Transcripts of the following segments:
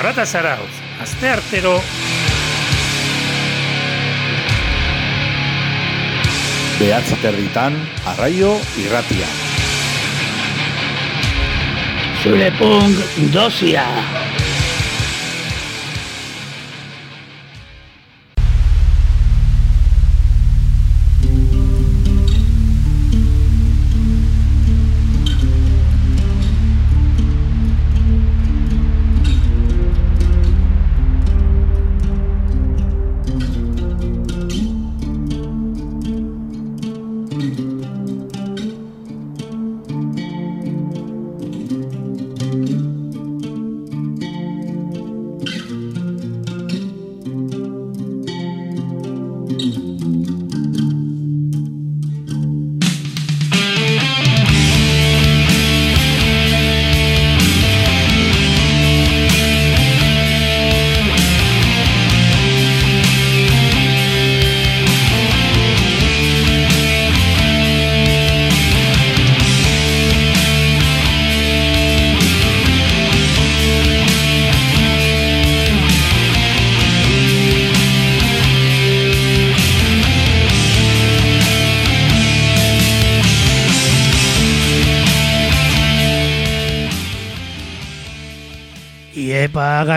Zarata Zarautz, azte artero... Territan, arraio irratia. Zure punk dosia.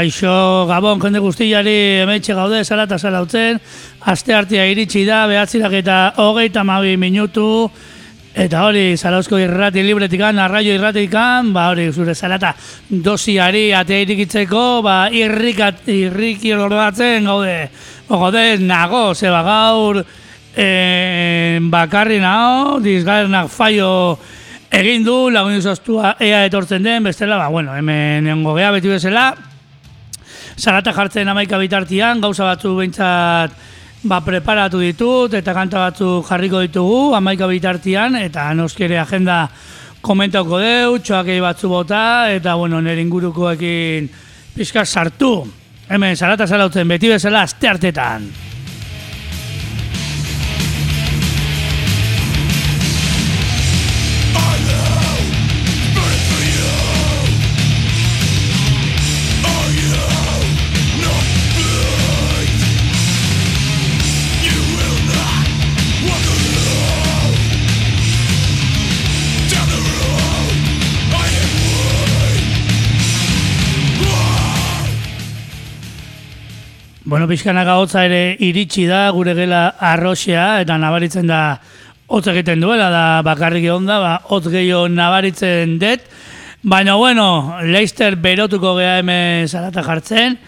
Gaixo, gabon, jende guztiari emetxe gaude, zara eta zara utzen, aste hartia iritsi da, behatzirak eta hogeita mabi minutu, eta hori, zarauzko irrati libretikan, arraio irratikan, ba hori, zure zarata dosiari atea irikitzeko, ba irrikat, irriki ordatzen gaude, gaude, nago, zeba gaur, e, bakarri nago, dizgarnak faio, egin du, lagun izoztua ea etortzen den, bestela, ba, bueno, hemen nengo beti bezala, zarata jartzen amaika bitartian, gauza batzu behintzat ba, preparatu ditut, eta kanta batzu jarriko ditugu, amaika bitartian, eta noskere agenda komentauko deu, txoakei batzu bota, eta, bueno, nire ingurukoekin pizka sartu. Hemen, zarata zarautzen, beti bezala, azte hartetan. Bueno, pixkanaga hotza ere iritsi da gure gela arroxea eta nabaritzen da hotz egiten duela da bakarrik egon da, ba, hotz gehiago nabaritzen dut. Baina, bueno, Leicester berotuko geha hemen zarata jartzen.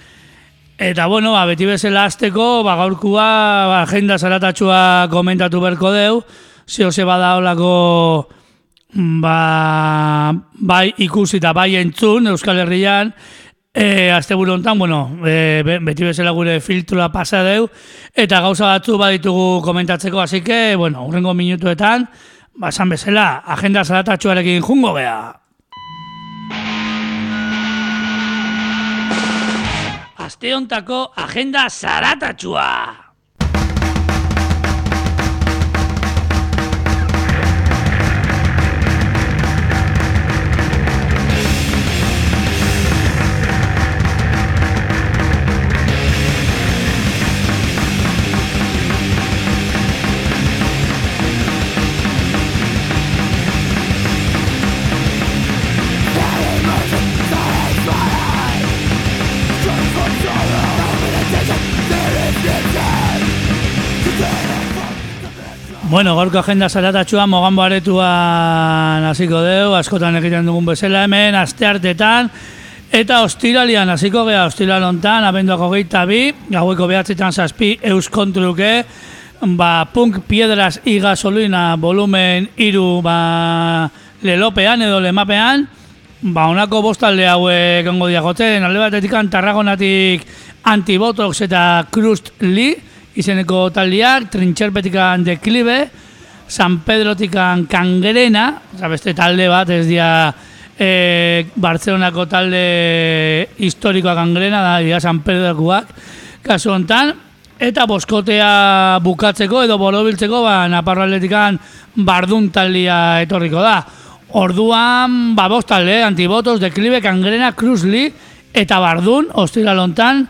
Eta, bueno, ba, beti bezala azteko, ba, gaurkua, ba, agenda zaratatxua komentatu berko deu. Zio ze bada olako, ba, bai ikusi eta bai entzun Euskal Herrian. E, azte hontan, bueno, e, beti bezala gure filtrua pasa deu, eta gauza batzu baditugu komentatzeko, hasi que, bueno, urrengo minutuetan, basan bezala, agenda zaratatxuarekin jungo beha. Aste hontako agenda zaratatxua! Bueno, gorko agenda zaratatxua mogan baretuan hasiko deu, askotan egiten dugun bezala hemen, aste hartetan, eta ostiralian hasiko geha ostiralontan, abenduak hogeita bi, gaueko behatzetan zazpi, euskontruke, ba, punk piedras i gasolina volumen iru ba, lelopean edo lemapean, ba, onako bostalde hauek ongo diagotzen, alde batetik tarragonatik antibotox eta krust li, izeneko taldiak, trintxerpetikan deklibe, San Pedrotikan kangerena, beste talde bat, ez dia e, Bartzelonako talde historikoa kangerena, da, dia San Pedrokuak, kasu hontan, eta boskotea bukatzeko edo borobiltzeko, ba, Naparraletikan bardun taldia etorriko da. Orduan, ba, bost talde, antibotos, deklibe, kangerena, kruzli, eta bardun, ostira lontan,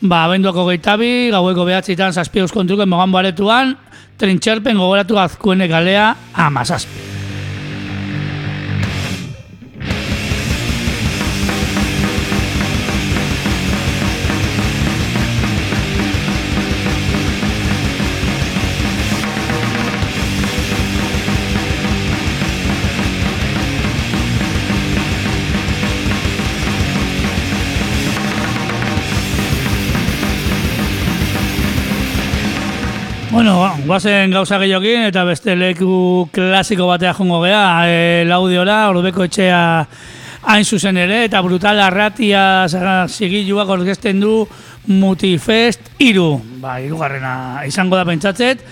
ba, abenduako geitabi, gaueko behatzitan, zazpi euskontruken mogan baretuan, trintxerpen gogoratu azkuenek galea, amazazpi. Bueno, guazen gauza gehiokin eta beste leku klasiko batea jongo gea, e, laudiora, orbeko etxea hain zuzen ere, eta brutal arratia zigiluak orkesten du Mutifest iru, ba, irugarrena izango da pentsatzet,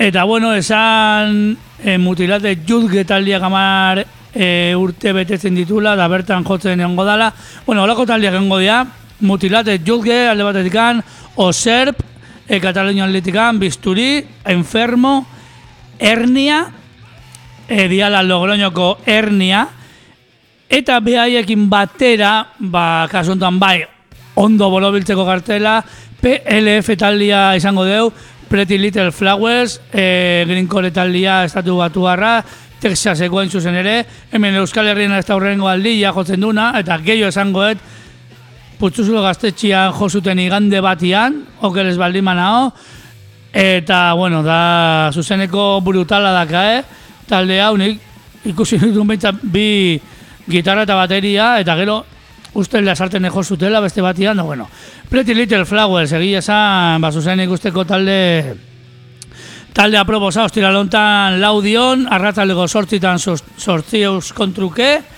eta bueno, esan e, mutilate jutge taldiak amar e, urte betetzen ditula, da bertan jotzen egongo dala, bueno, olako taldiak egongo dira, mutilate jutge, alde batetik oserp, e, Katalunia Atletikan, Bisturi, Enfermo, Ernia, e, diala Logroñoko Ernia, eta behaiekin batera, ba, kasuntan bai, ondo bolobiltzeko kartela, PLF taldia izango deu, Pretty Little Flowers, e, Greencore taldia estatu batu barra, Texaseko zuzen ere, hemen Euskal Herriena ez da horrengo aldi, jotzen duna, eta gehiago esangoet, putzuzulo gaztetxian josuten igande batian, okeres baldin manao, eta, bueno, da, zuzeneko brutala daka, eh? Talde hau, nik ikusi dut bi gitarra eta bateria, eta gero, uste lasarten ejo zutela beste batian, da, bueno, Pretty Little Flowers, egia esan, ba, zuzen ikusteko talde, talde aproposa, ostira lontan laudion, arratalego sortzitan sortzi euskontruke,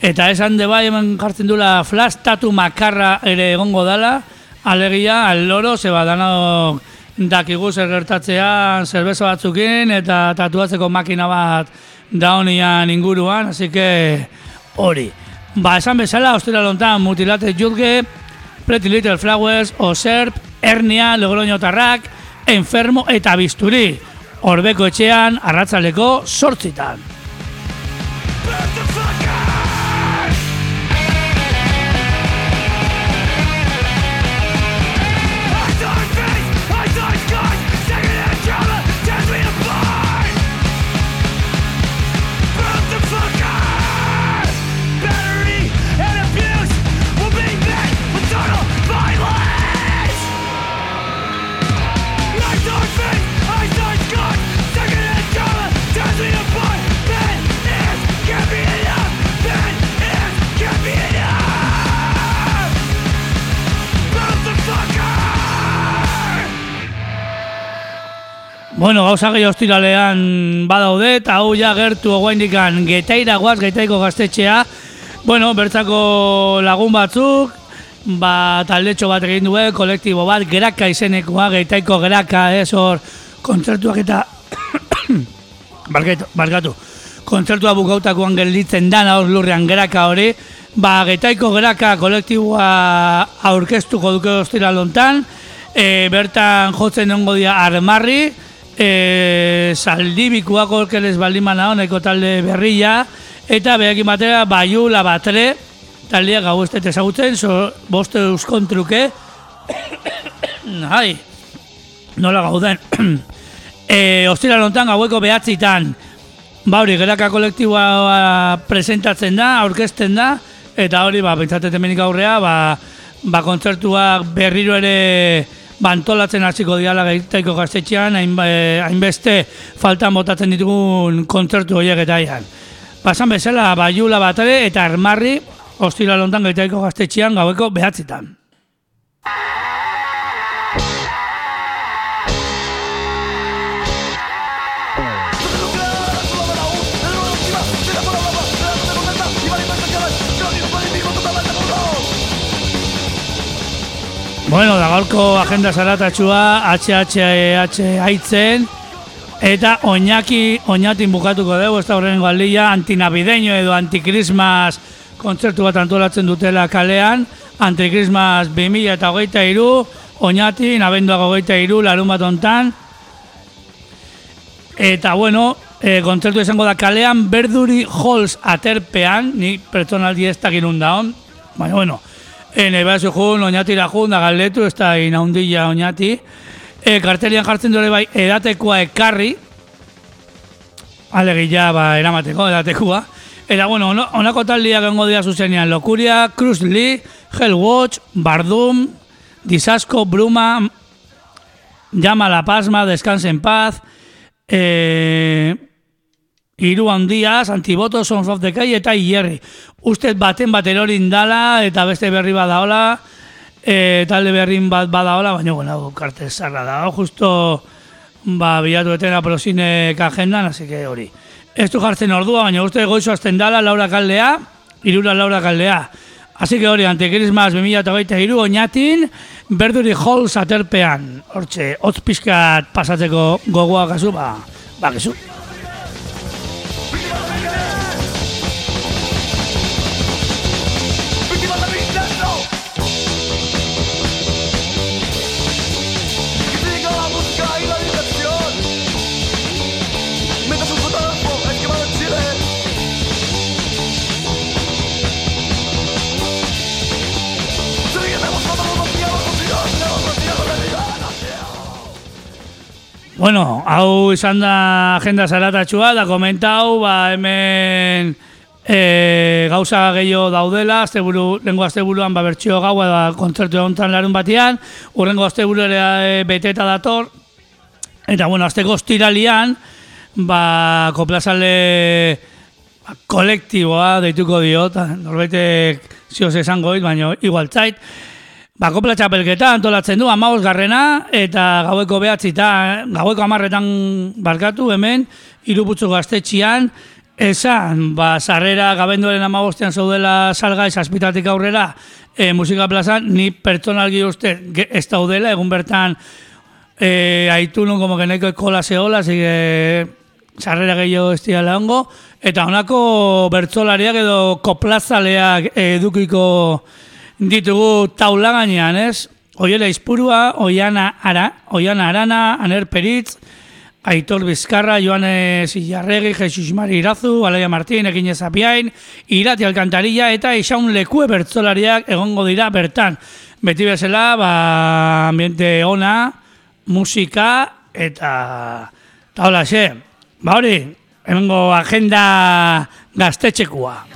Eta esan de bai hemen jartzen dula flash tatu makarra ere egongo dala, alegia al loro se va dando dakigu zer gertatzean zerbeza batzukin eta tatuatzeko makina bat daunian inguruan, así que hori. Ba, esan bezala, ostera lontan mutilate jutge, Pretty Little Flowers, Oserp, Ernia, Logroño Tarrak, Enfermo eta Bisturi. Orbeko etxean, arratzaleko sortzitan. Bueno, gauza gehi hostilalean badaude, eta hau ja gertu oguaindikan getaira guaz, getaiko gaztetxea. Bueno, bertzako lagun batzuk, ba, taldetxo bat egin duen, kolektibo bat, geraka izenekoa, getaiko geraka, ez hor, kontzertuak eta... bargatu, bargatu. Kontzertua bukautakoan gelditzen dana hor lurrean geraka hori, ba, getaiko geraka kolektiboa aurkeztuko duke hostila lontan, e, bertan jotzen dongo dia armarri, e, saldibikuak orkeles baldimana honeko talde berria, eta behakin batera baiu labatre, taldea gau ez ezagutzen, so, boste euskontruke, hai, nola gauden, e, ostira lontan gaueko behatzitan, bauri, geraka kolektiboa presentatzen da, aurkezten da, eta hori, ba, pentsatzen menik aurrea, ba, ba, kontzertuak berriro ere, bantolatzen hasiko diala gaitaiko gaztetxean, eh, hainbeste faltan botatzen ditugun kontzertu horiek eta ian. Pasan bezala, baiula batare eta armarri, ostila lontan gaitaiko gaztetxean gaueko behatzitan. Bueno, da gaurko agenda zaratatxua HHH haitzen eta oinaki oinatin bukatuko dugu ez da horrengo aldia antinabideño edo antikrismas kontzertu bat antolatzen dutela kalean. Antikrismas 2000 eta hogeita iru oinatin abenduak hogeita iru larun bat ontan eta bueno e, kontzertu izango da kalean berduri halls aterpean ni pertsonaldi ez da girun da baina bueno E, nahi behar jun, oinatira jun, da galdetu, ez da inaundilla oinati. E, kartelian jartzen dure bai, edatekoa ekarri, alegia ba, eramateko, edatekoa. Eta, bueno, ono- honako taldia gengo dira zuzenean, Lokuria, Cruz Lee, Hellwatch, Bardum, Disasco, Bruma, Llama la Pasma, Descanse en Paz, eh, Iru handiaz, Antiboto, Sons of the Kai eta Ierri. Usted baten bat erorin dala eta beste berri badaola, e, talde berrin bat badaola, baina bueno, karte zarra da. Justo ba, bilatu etena prosinek agendan, así que hori. Ez du jartzen ordua, baina uste goizo azten dala, Laura Kaldea, irura Laura Kaldea. Así que hori, antikrismas 2008 iru oinatin, berduri holz aterpean. Hortxe, hotz pixkat pasatzeko gogoa gazu, ba, ba, gezu. Bueno, hau izan da agenda zaratatxua, da komentau, ba, hemen e, gauza gehiago daudela, asteburu, lengo asteburuan ba, bertxio gaua da kontzertu egontan larun batian, urrengo asteburu ere e, beteta dator, eta bueno, azteko ostiralian, ba, koplazale ba, kolektiboa deituko diot, norbaitek zioz esango baina igual zait, Ba, kopla txapelketa antolatzen du, amabos garrena, eta gaueko behatzita, gaueko amarretan barkatu hemen, iruputzu gaztetxian, esan, ba, sarrera gabenduaren amabostean zaudela salgai zazpitatik aurrera, e, musika plazan, ni pertsonalgi uste ez daudela, egun bertan e, aitu nun como que neko kola zehola, que sarrera gehiago ez dira hongo, eta honako bertzolariak edo koplazaleak edukiko ditugu taula gainean, ez? Oiela Izpurua, Oiana, Ara, Oiana Arana, Aner Peritz, Aitor Bizkarra, Joanes Ilarregi, Jesus Mari Irazu, Alaia Martín, Eginez Apiain, Irati Alkantarilla eta Isaun Lekue bertzolariak egongo dira bertan. Beti bezala, ba, ambiente ona, musika eta hola, xe. Ba hori, hemengo agenda gaztetxekua.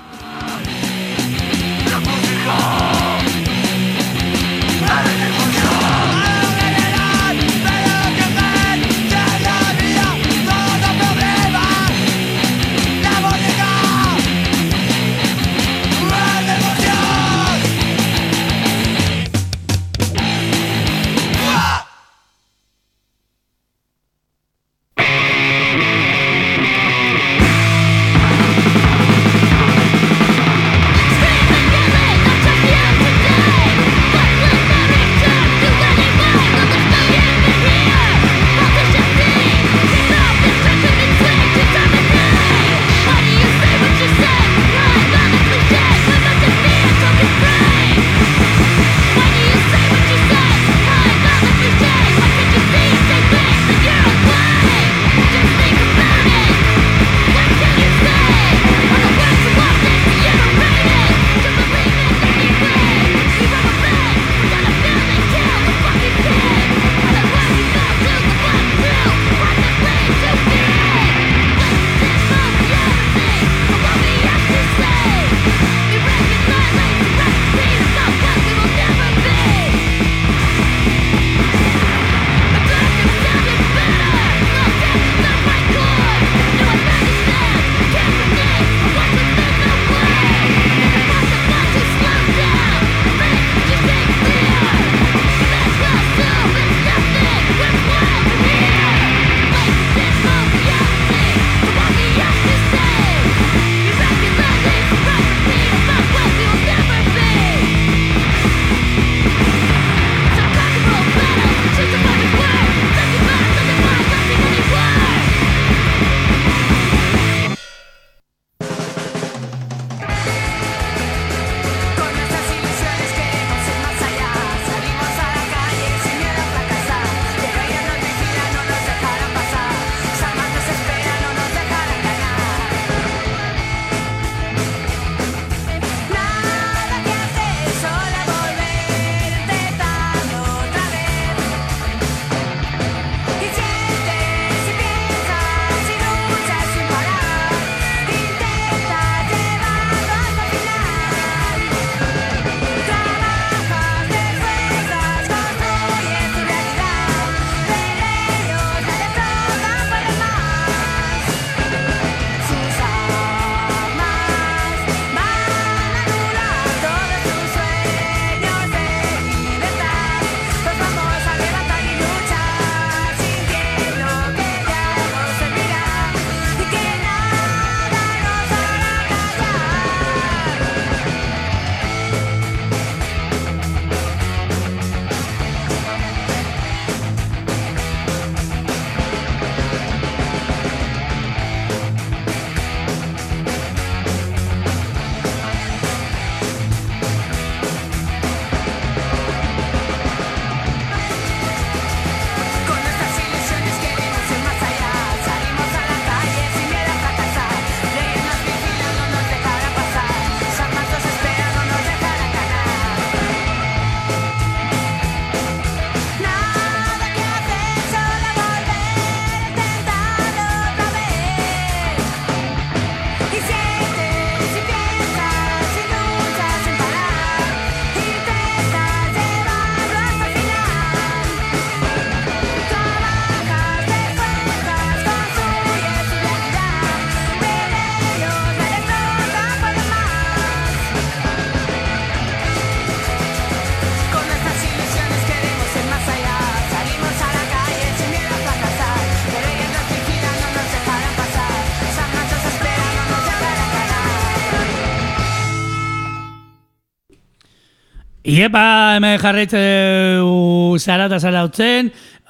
Iepa hemen jarraitzeu zara eta zara utzen,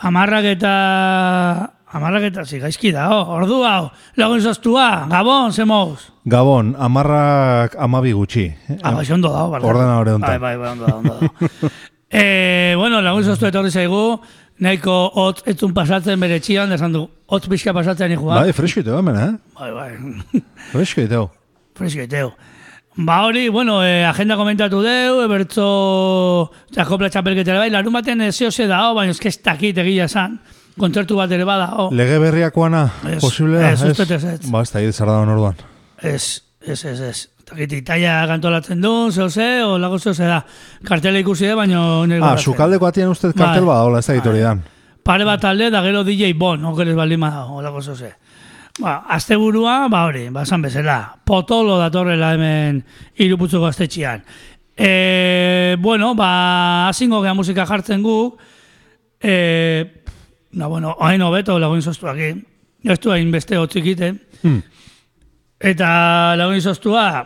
amarrak eta... Amarrak eta zigaizki da, oh, ordu hau, lagun zoztua, Gabon, zemoz. Gabon, amarrak amabi gutxi. Ah, bai, ondo dago, barkatu. Ordenadore honetan. Bai, bai, bai, ondo dago, ondo dago. eh, bueno, lagun zoztu etorri zaigu, nahiko hotz etzun pasatzen bere txian, desan du, hotz pixka pasatzen ikua. Bai, fresko iteo hemen, eh? bai, bai. Fresko iteo. Fresko iteu. Ba hori, bueno, eh, agenda komentatu deu, ebertzo jakopla txapelketera bai, larun baten ezio ze da, baina ez ez dakit egia esan, kontzertu bat ere bada, oh. Lege berriakoana, Ez, posiblea? ez, uste ez, ez. Ba, ez da, zara da orduan. Ez, ez, ez, ez. Takit Italia kantolatzen du, zeu ze, o lago zeu ze da. Kartela ikusi da, baina Ah, sukaldeko atien ustez kartel Bai. bada, hola, ez da editorian. Pare bat alde, da gero DJ Bon, okeres baldin bada, o lago zeu ze. Ba, azte ba hori, ba, esan bezala. Potolo datorrela hemen iruputzuko astetxian. E, bueno, ba, azingo gea musika jartzen guk, e, na, bueno, hain hobeto lagun zoztuak, ez du hain beste hotzikite. Hmm. Eta lagun zoztua,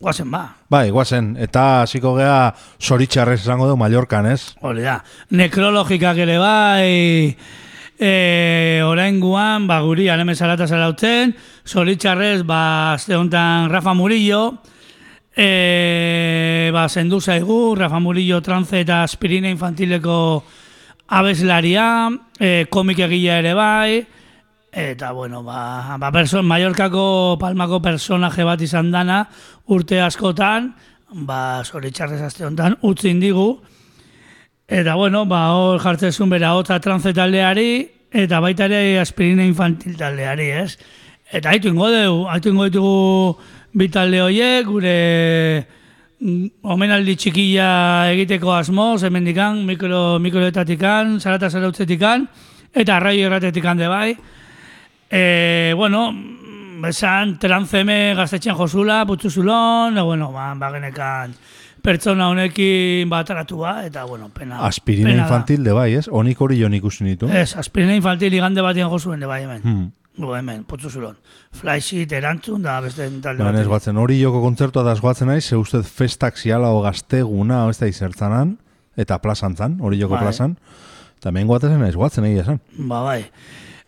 guazen ba, Bai, guazen, eta hasiko gea zoritxarrez esango du Mallorcan, ez? hori da. Nekrologikak ere bai, e, orain guan, ba, guri hemen zarata zarautzen, zoritxarrez, ba, azte honetan Rafa Murillo, e, ba, zendu zaigu, Rafa Murillo trance eta aspirina infantileko abeslaria, e, komik egila ere bai, Eta, bueno, ba, ba person, Mallorcako palmako personaje bat izan dana, urte askotan, ba, zoritxarrez azte honetan, utzi indigu. Eta, bueno, ba, hor jartzezun bera hotza trance taldeari, eta baita ere aspirina infantil taldeari, ez? Eta haitu ingo deu, haitu ingo ditugu bi talde horiek, gure mm, omenaldi txikilla egiteko asmoz, hemendikan, mikro, mikroetatikan, zarata zarautzetikan, eta arraio erratetikan de bai. E, bueno, esan tranzeme gaztetxean josula, putzuzulon, e, bueno, ba, bagenekan pertsona honekin bataratua, eta, bueno, pena. Aspirina pena da. infantil de bai, ez? Onik hori joan ikusi nitu. Ez, aspirina infantil igande batean josuen de bai hemen. Hmm. Go hemen, putzuzulon. Flysheet erantzun da beste talde ez batekin. batzen hori joko kontzertua da esguatzen naiz, ze ustez festak ziala o gazteguna, o ez da izertzanan, eta plazan zan, hori joko Bai. plazan. Eta hemen guatzen naiz, guatzen egia esan. Ba, bai.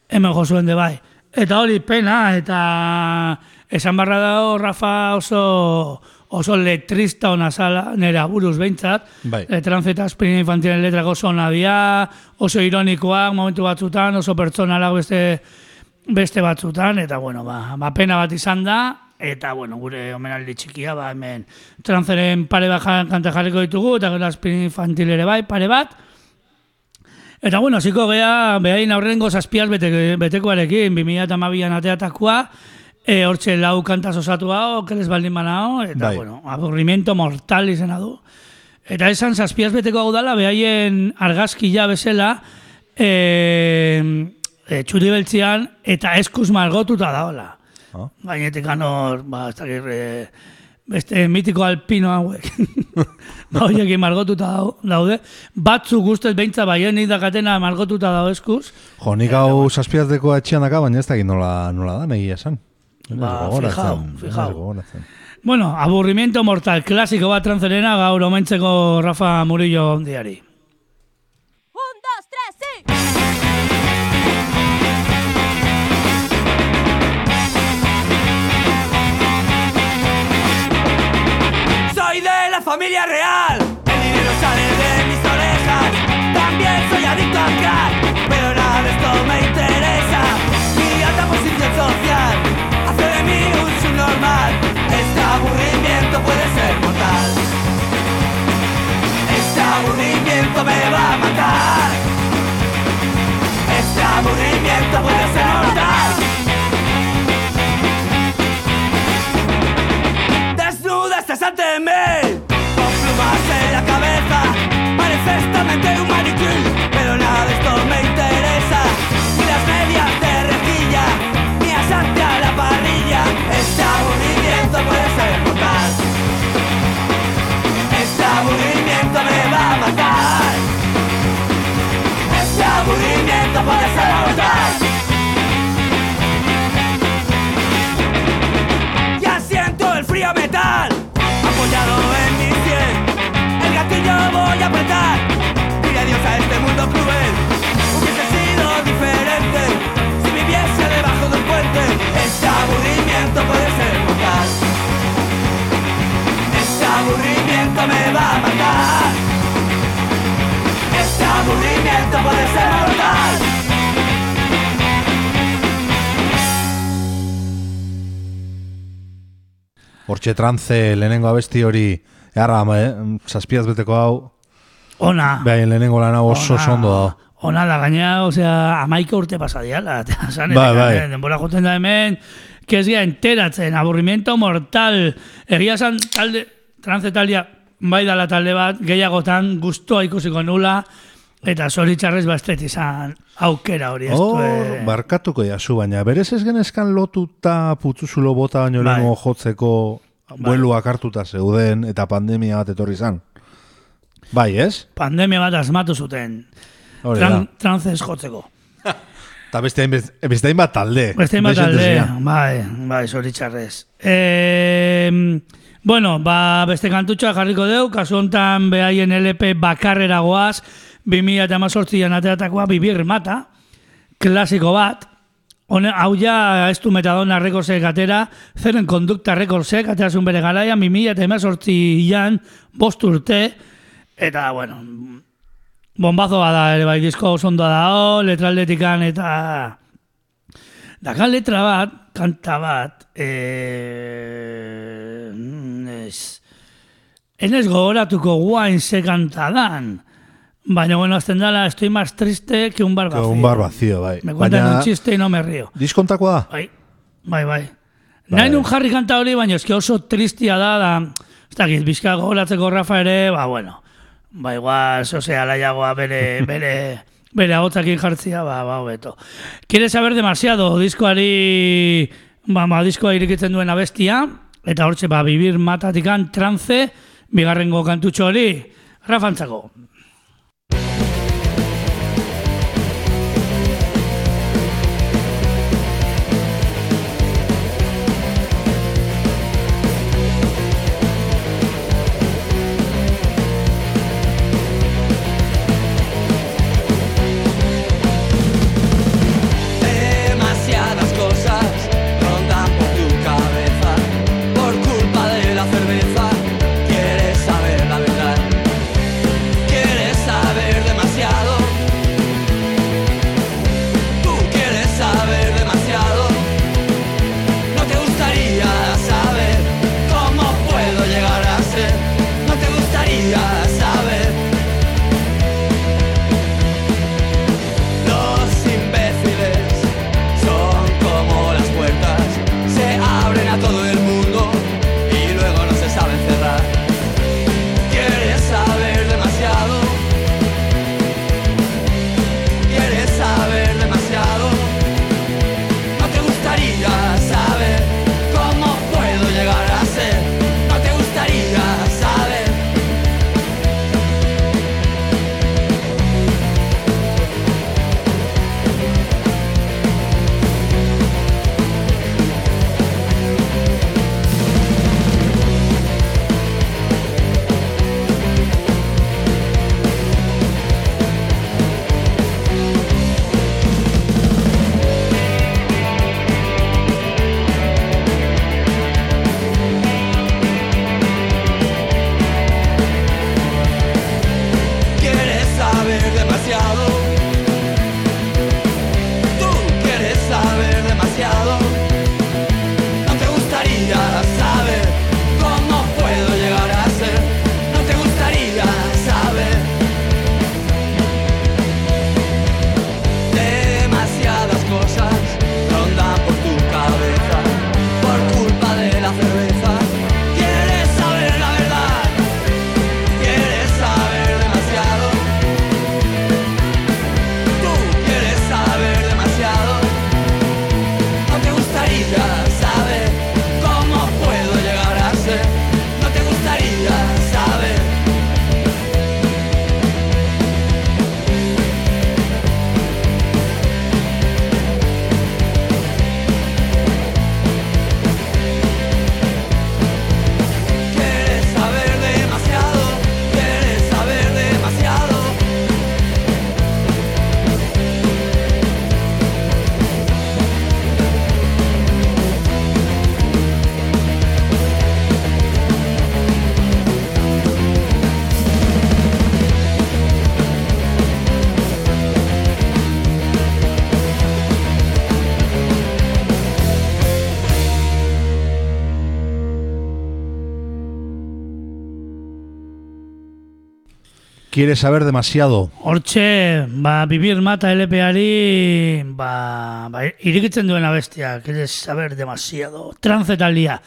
Hemen josuen de bai. Eta hori pena, eta esan barra dago Rafa oso oso letrista ona zala, nire aburuz behintzat, Bai. e, tranzeta aspirina infantilen letrak oso ona dia, oso ironikoak momentu batzutan, oso pertsonalak beste, beste batzutan, eta bueno, ba, ba pena bat izan da, eta bueno, gure omenaldi txikia, ba hemen tranzeren pare bat kanta jarriko ditugu, eta gero aspirina infantil ere bai, pare bat, Eta bueno, hasiko gea, behain aurrengo zazpiaz bete, betekoarekin, 2008an ateatakoa, e, hortxe lau kantaz osatu hau, keles baldin banao, eta Bai. bueno, aburrimiento mortal izena du. Eta esan zazpiaz beteko hau dala, behaien argazkia bezala, e, e, txuri beltzian, eta eskuz margotuta daola. Ah. Gainetik anor, ba, ez dakit, e, beste mitiko alpino hauek. ba, horiekin margotuta dau- daude. Batzuk ustez beintza baien idakatena margotuta dago eskuz. Jo, nik hau saspiazdeko etxean daka, baina ez dakit nola, nola da, negia esan. Ba, gogoratzen. Bueno, aburrimiento mortal, klasiko bat tranzerena gaur omentzeko Rafa Murillo ondiari. Un, dos, tres, sí. Soy de la familia real. Aburrimiento puede ser mortal. Este aburrimiento me va a matar. Este aburrimiento puede ser mortal. Desnuda estás ante mí más Este aburrimiento me va a matar. Este aburrimiento puede ser mortal. Hortxe trance lehenengo abesti hori Eharra, ma, eh? Zazpiaz beteko hau. Ona. Behaien lehenengo lan hau oso sondo da Ona da, gaina, osea, amaika urte pasadiala bai, Eta zan, bai, bai. denbora joten da hemen que ez gira enteratzen, aburrimiento mortal. Egia esan, talde, trance taldea, bai dala talde bat, gehiagotan guztua ikusiko nula, eta zoritxarrez bastet izan aukera hori. Oh, eh, barkatuko jasu, baina berez ez genezkan lotuta putzuzulo bota baino Bai. jotzeko bueluak hartuta zeuden eta pandemia bat etorri zan. Bai, ez? pandemia bat asmatu zuten. Tran, jotzeko. Eta beste hainbet- beste hainbat talde. Beste bat Dexente alde, zian. bai, bai, zoritxarrez. E, bueno, ba, beste kantutxoa jarriko deu, kasu honetan behaien LP bakarrera goaz, 2018an ateratakoa bibir mata, klasiko bat, Hone, hau ja ez du metadona rekordsek atera, zeren kondukta rekordsek aterasun bere garaian, 2018an bost urte, eta, bueno, bombazo bada ere bai, disko oso ondoa da, letraldetikan eta... Dakan letra bat, kanta bat, eh, ez, enez gogoratuko guain ze kanta dan, baina bueno, azten dala, estoy más triste que un bar Que vacío. Un bar vacío, bai. Me cuentan Baina, un chiste y no me río. diskontakoa da? Bai, bai, bai. Bai. Nahi nun jarri kanta hori, baina eski oso tristia da, da, ez dakit, bizka gogoratzeko Rafa ere, ba, bueno, ba, igual, zose alaiagoa bere, bere, bere agotzakin jartzia, ba, ba, hobeto. Quiere saber demasiado, diskoari, ba, ba, diskoa irikitzen duen abestia, eta hortxe, ba, bibir matatikan trance, bigarrengo kantutxo hori, Rafantzako. Quiere saber demasiado. Hortxe, ba, bibir mata LPari, ba, ba, irikitzen duen abestia, quieres saber demasiado. Trance taldea.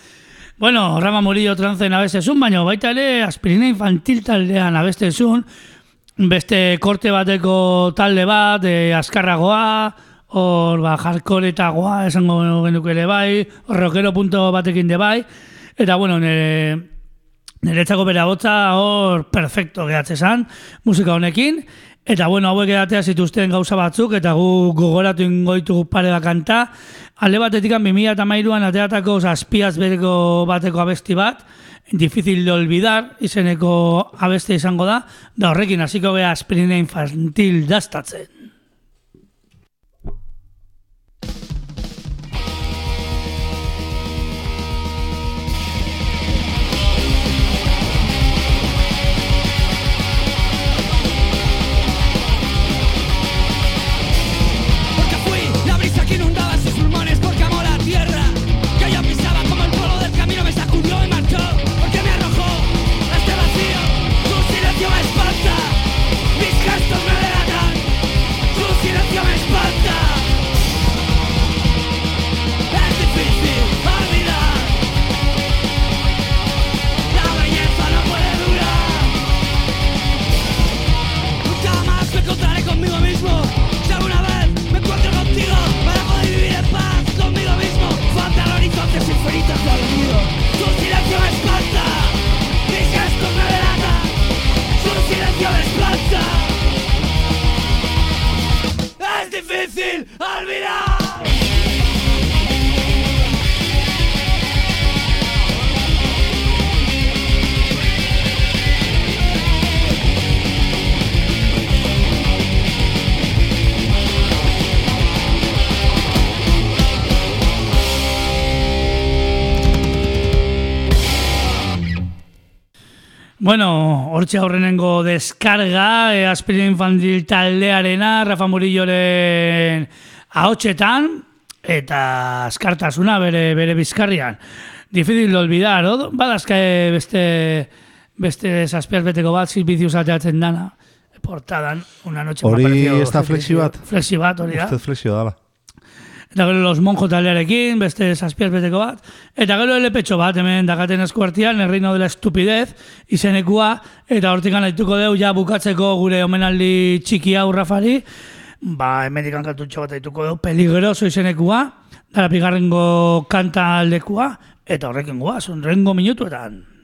Bueno, Rama Murillo trance abestezun, baina baita ere aspirina infantil taldean abestezun, beste korte bateko talde bat, e, askarragoa, hor, ba, jarkoretagoa, esango genuke ere bai, rockero punto batekin de bai, eta bueno, nire, niretzako bere botza hor perfecto gehatze zan, musika honekin, eta bueno, hauek edatea zituzten gauza batzuk, eta gu gogoratu ingoitu pare kanta, alde batetik 2000 eta mairuan ateatako zazpiaz bereko bateko abesti bat, difícil de olvidar, izeneko abeste izango da, da horrekin hasiko gea aspirina infantil dastatzen. ah! Bueno, hortxe aurrenengo deskarga, e, aspirin infantil taldearena, Rafa Murilloren ahotsetan, eta askartasuna bere, bere bizkarrian. Difícil de olvidar, no? Badazka eh, beste, beste zazpiaz beteko bat, silbizius ateatzen dana, portadan, una noche Hori ez da flexi bat? Flexi bat, hori da. Usted flexio dala. Eta gero los monjo taldearekin, beste zazpiaz beteko bat. Eta gero elepetxo bat, hemen dakaten eskuartian, el reino de la estupidez, izenekua, eta hortikan aituko deu, ja bukatzeko gure omenaldi txiki hau Rafari, ba, hemen dikan kantutxo bat aituko deu, peligroso izenekua, dara pigarrengo kanta aldekua, eta horrekin guaz, rengo minutuetan.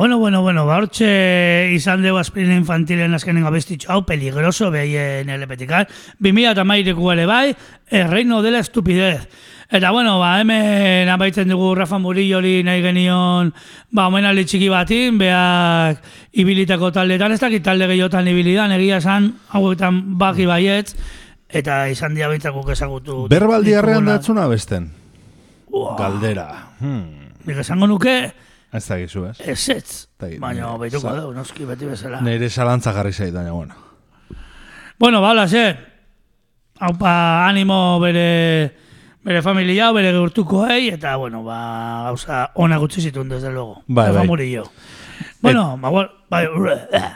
Bueno, bueno, bueno, ba, hortxe izan dugu aspirina infantilen azkenengo abestitxo hau, peligroso, behien elepetikal. 2000 eta maireko ere bai, el reino de la estupidez. Eta bueno, ba, hemen amaitzen dugu Rafa Murillori nahi genion, ba, omenaldi txiki batin, beak ibilitako taldetan, ez dakit talde gehiotan ibilidan, egia esan, hauetan baki baietz, eta izan dia bintzakuk ezagutu. Berbaldi arrean dituguna. datzuna besten. Galdera. Hmm. Nik esango nuke, Ez da gizu, ez? ez ez, baina behituko dugu, noski beti bezala. Nire zalantza jarri zait, baina, bueno. Bueno, bala, ze. Haupa, animo bere, bere familia, bere gertukoei, eta, bueno, ba, gauza ona gutxi zituen, desde luego. Bai, bai. Murillo. Bueno, ba, bueno, bai,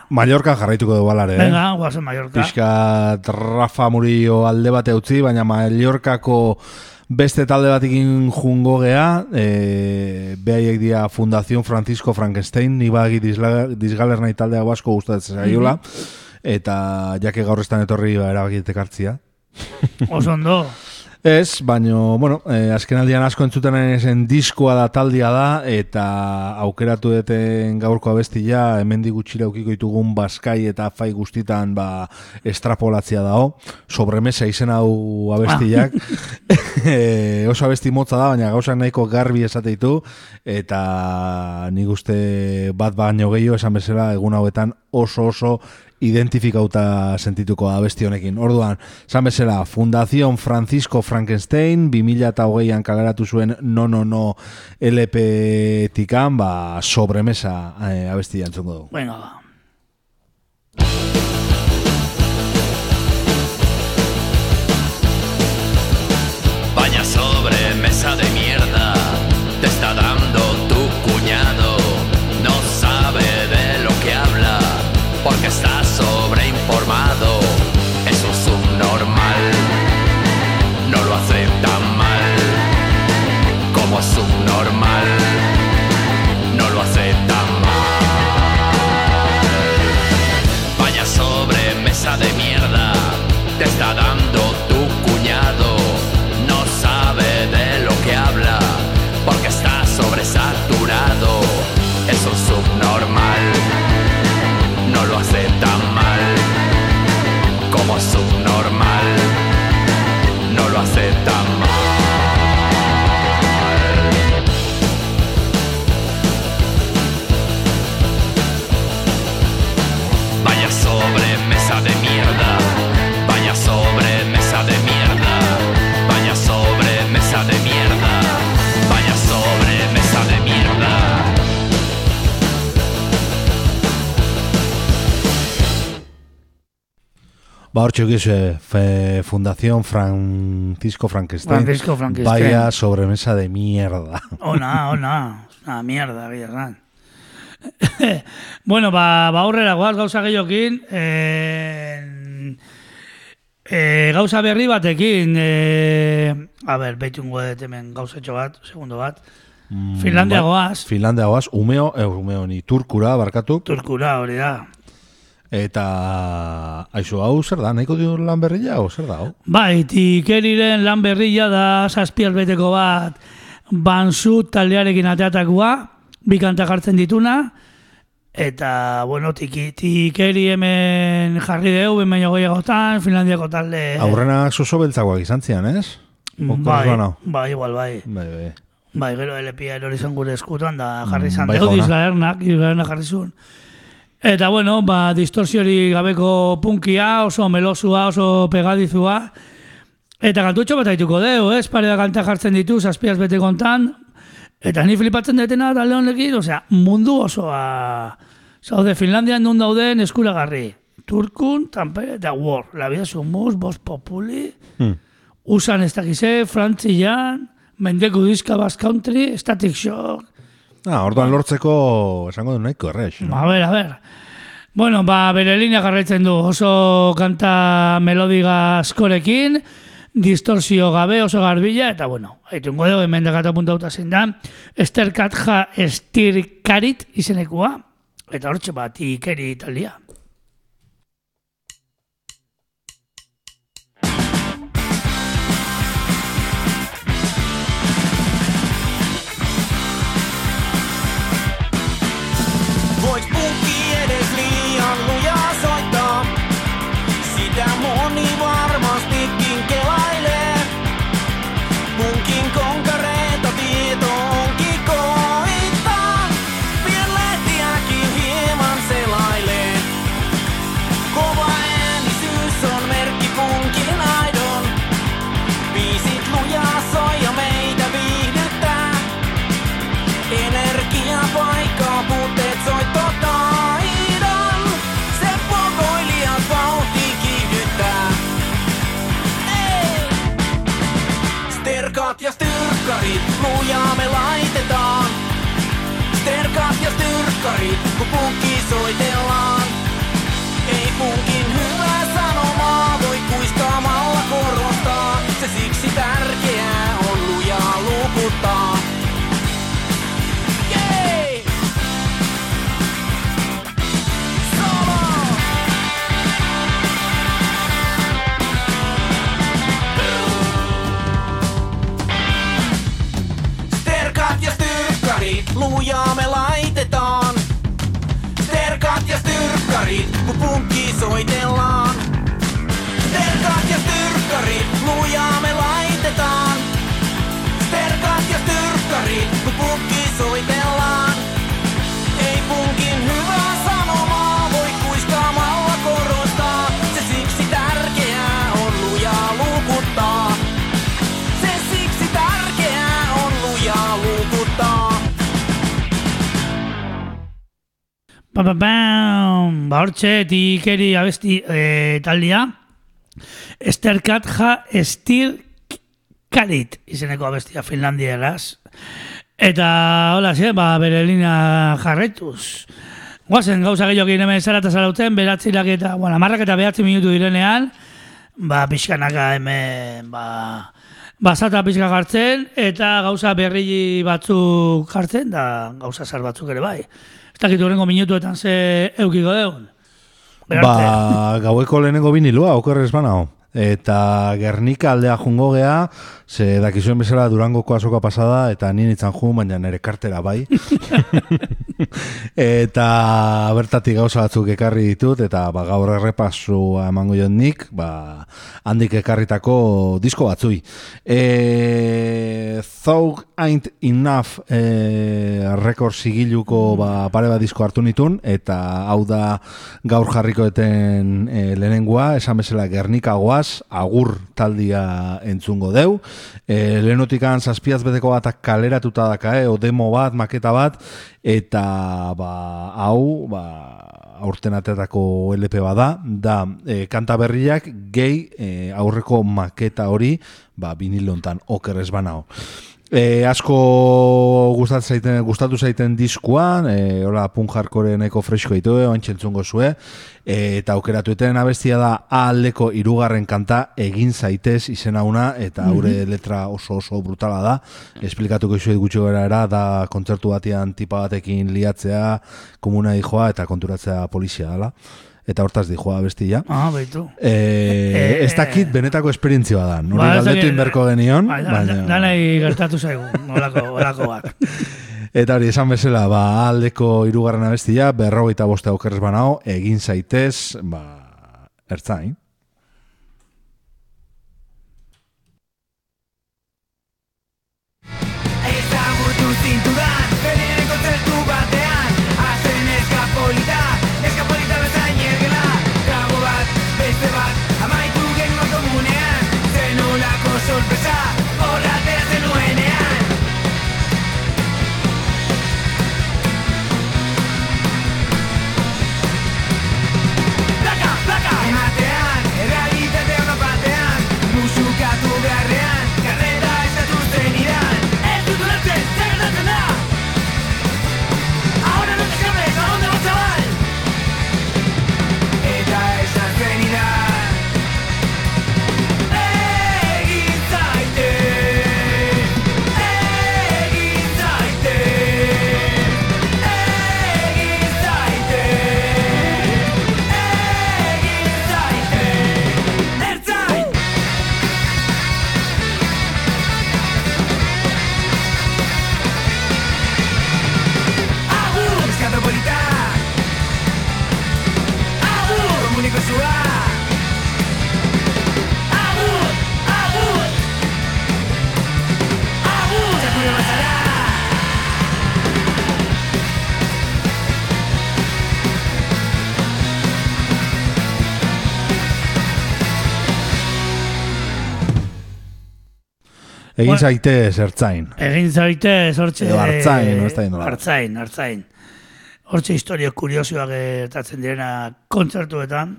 Mallorca jarraituko dugu alare, eh? venga, guazen Mallorca. Pixka Rafa Murillo alde bate utzi, baina Mallorcako beste talde batekin jungo gea, e, behaiek dia Fundación Francisco Frankenstein, ni bagi dizgaler nahi taldea basko gustatzen zaiola, eta jake gaur estan etorri ba, erabakitek hartzia. Oso ondo. Ez, baino, bueno, eh, azken aldian asko entzuten zen diskoa da taldia da, eta aukeratu duten gaurko abestia, hemendi gutxira ukiko ditugun baskai eta fai guztitan ba, estrapolatzia dao, sobremesa izen hau abestiak, e, oso abesti motza da, baina gauzak nahiko garbi esate ditu, eta nik uste bat baino gehiago esan bezala egun hauetan oso oso identifikauta sentituko da besti honekin. Orduan, esan bezala, Fundación Francisco Frankenstein, 2008an kaleratu zuen No No No LP tikan, ba, sobremesa eh, abesti jantzungo dugu. Venga, ba. Ba, hor txukiz, Fundación Francisco Frankenstein. Francisco Frankenstein. Vaya sobremesa de mierda. Ona, ona, una mierda, gehierran. bueno, ba, ba aurrera goaz gauza gehiokin, eh, eh, gauza berri batekin, eh, a ber, behitungo dut hemen gauzetxo bat, segundo bat, Finlandia Ba- goaz, Finlandia goaz, umeo, eh, umeo ni turkura barkatu, turkura hori da. Eta aizu hau zer da, nahiko dio lan berria, o zer da, hau? Bai, tikeriren lan berria da zazpiaz beteko bat banzu taldearekin ateatakoa, bi kantak hartzen dituna, eta, bueno, tiki, tikeri hemen jarri deu, ben baino gehiagotan, Finlandiako talde... Aurrenak zozo beltzagoak izan zian, ez? Bai, hau? bai, igual, bai. Bai, bai. Bai, gero LPA erori zen gure eskutan, da jarri izan bai, deu, jauna. dizgaernak, dizgaernak jarri zuen. Eta, bueno, ba, distorsiori gabeko punkia, oso melosua, oso pegadizua, Eta kantutxo bat haituko deu, ez? Pare da kanta jartzen ditu, zazpiaz bete kontan. Eta ni flipatzen detena talde honekin, osea, mundu osoa... Zaude, Finlandian nun dauden eskuragarri. Turkun, Tampere eta War. La vida sumus, Bos Populi, Hmm. Usan ez dakize, Frantzian, Mendeku Diska Bass Country, Static Shock, Ah, orduan lortzeko esango du nahiko errex. no? A ber, a ber. Bueno, ba, bere linea jarraitzen du oso kanta melodiga askorekin, distorsio gabe oso garbila, eta bueno, haitungo dugu hemen dakata puntauta zein da, Esther Katja Estirkarit izenekua, eta hortxe bat ikeri italia. Lislian lujaa soittaa. Sitä moni varmastikin kelailee. Munkin konka styrkkarit, kun punkki soitellaan. Ei punkin hyvää sanomaa voi kuiskaamalla korostaa. Se siksi tärkeää on lujaa lukuttaa. Lujaa street. Pupunki soi tellaan. Ba, ba, bam. Ba, hortxe, tikeri abesti e, taldia. Esterkat ja estir karit izeneko abestia Finlandieraz. Eta, hola, ze, ba, bere linea jarretuz. Guazen, gauza gehiago egin hemen zara eta zarauten, beratzirak eta, bueno, amarrak eta behatzi minutu direnean, ba, pixkanaka hemen, ba, basata pixka jartzen, eta gauza berri batzuk jartzen, da gauza zar batzuk ere bai. Ez dakit horrengo minutuetan ze eukiko deun. Ba, gaueko lehenengo binilua, okerrez banao. Eta Gernika aldea jungo gea, ze dakizuen bezala Durangoko azoka pasada, eta nien itzan jun, baina nire kartera bai. eta bertatik gauza batzuk ekarri ditut, eta ba, gaur errepasua emango joan nik, ba, handik ekarritako disko batzui. E, Thug Ain't Enough e, rekord sigiluko ba, pare bat disko hartu nitun, eta hau da gaur jarrikoeten e, lehenengoa, esan bezala Gernika goaz, agur taldia entzungo deu. E, lehenotikan zazpiaz beteko batak kaleratuta daka, eh, o demo bat, maketa bat, eta ba, hau, ba, aurten ateratako LP bada, da e, kanta berriak gehi e, aurreko maketa hori, ba, vinilontan oker ez banao. E, asko gustatu zaiten, gustatu zaiten diskuan, e, hola punk hardcore nahiko fresko ditu, oan txentzungo zue, e, eta aukeratueten abestia da A aldeko irugarren kanta egin zaitez izena una, eta haure letra oso oso brutala da, esplikatuko izuet gutxi gara era, da kontzertu batean tipa batekin liatzea, komuna dijoa, eta konturatzea polizia dela. Eta hortaz dijoa bestia. Ah, baitu. E, ez dakit benetako esperientzia da. Nori Ba, galdetu inberko genion. Ba, da, da, danai gertatu zaigu, olako, olako bat. Eta hori, esan bezala, ba, aldeko irugarren abestia, berrogeita boste aukerrez banao, egin zaitez, ba, ertzain. Egin Bueno. zaitez, ertzain. Egin zaite, hortxe... Edo artzain, no ez da indola. Artzain, artzain. Hortxe historio kuriosioak gertatzen direna kontzertuetan.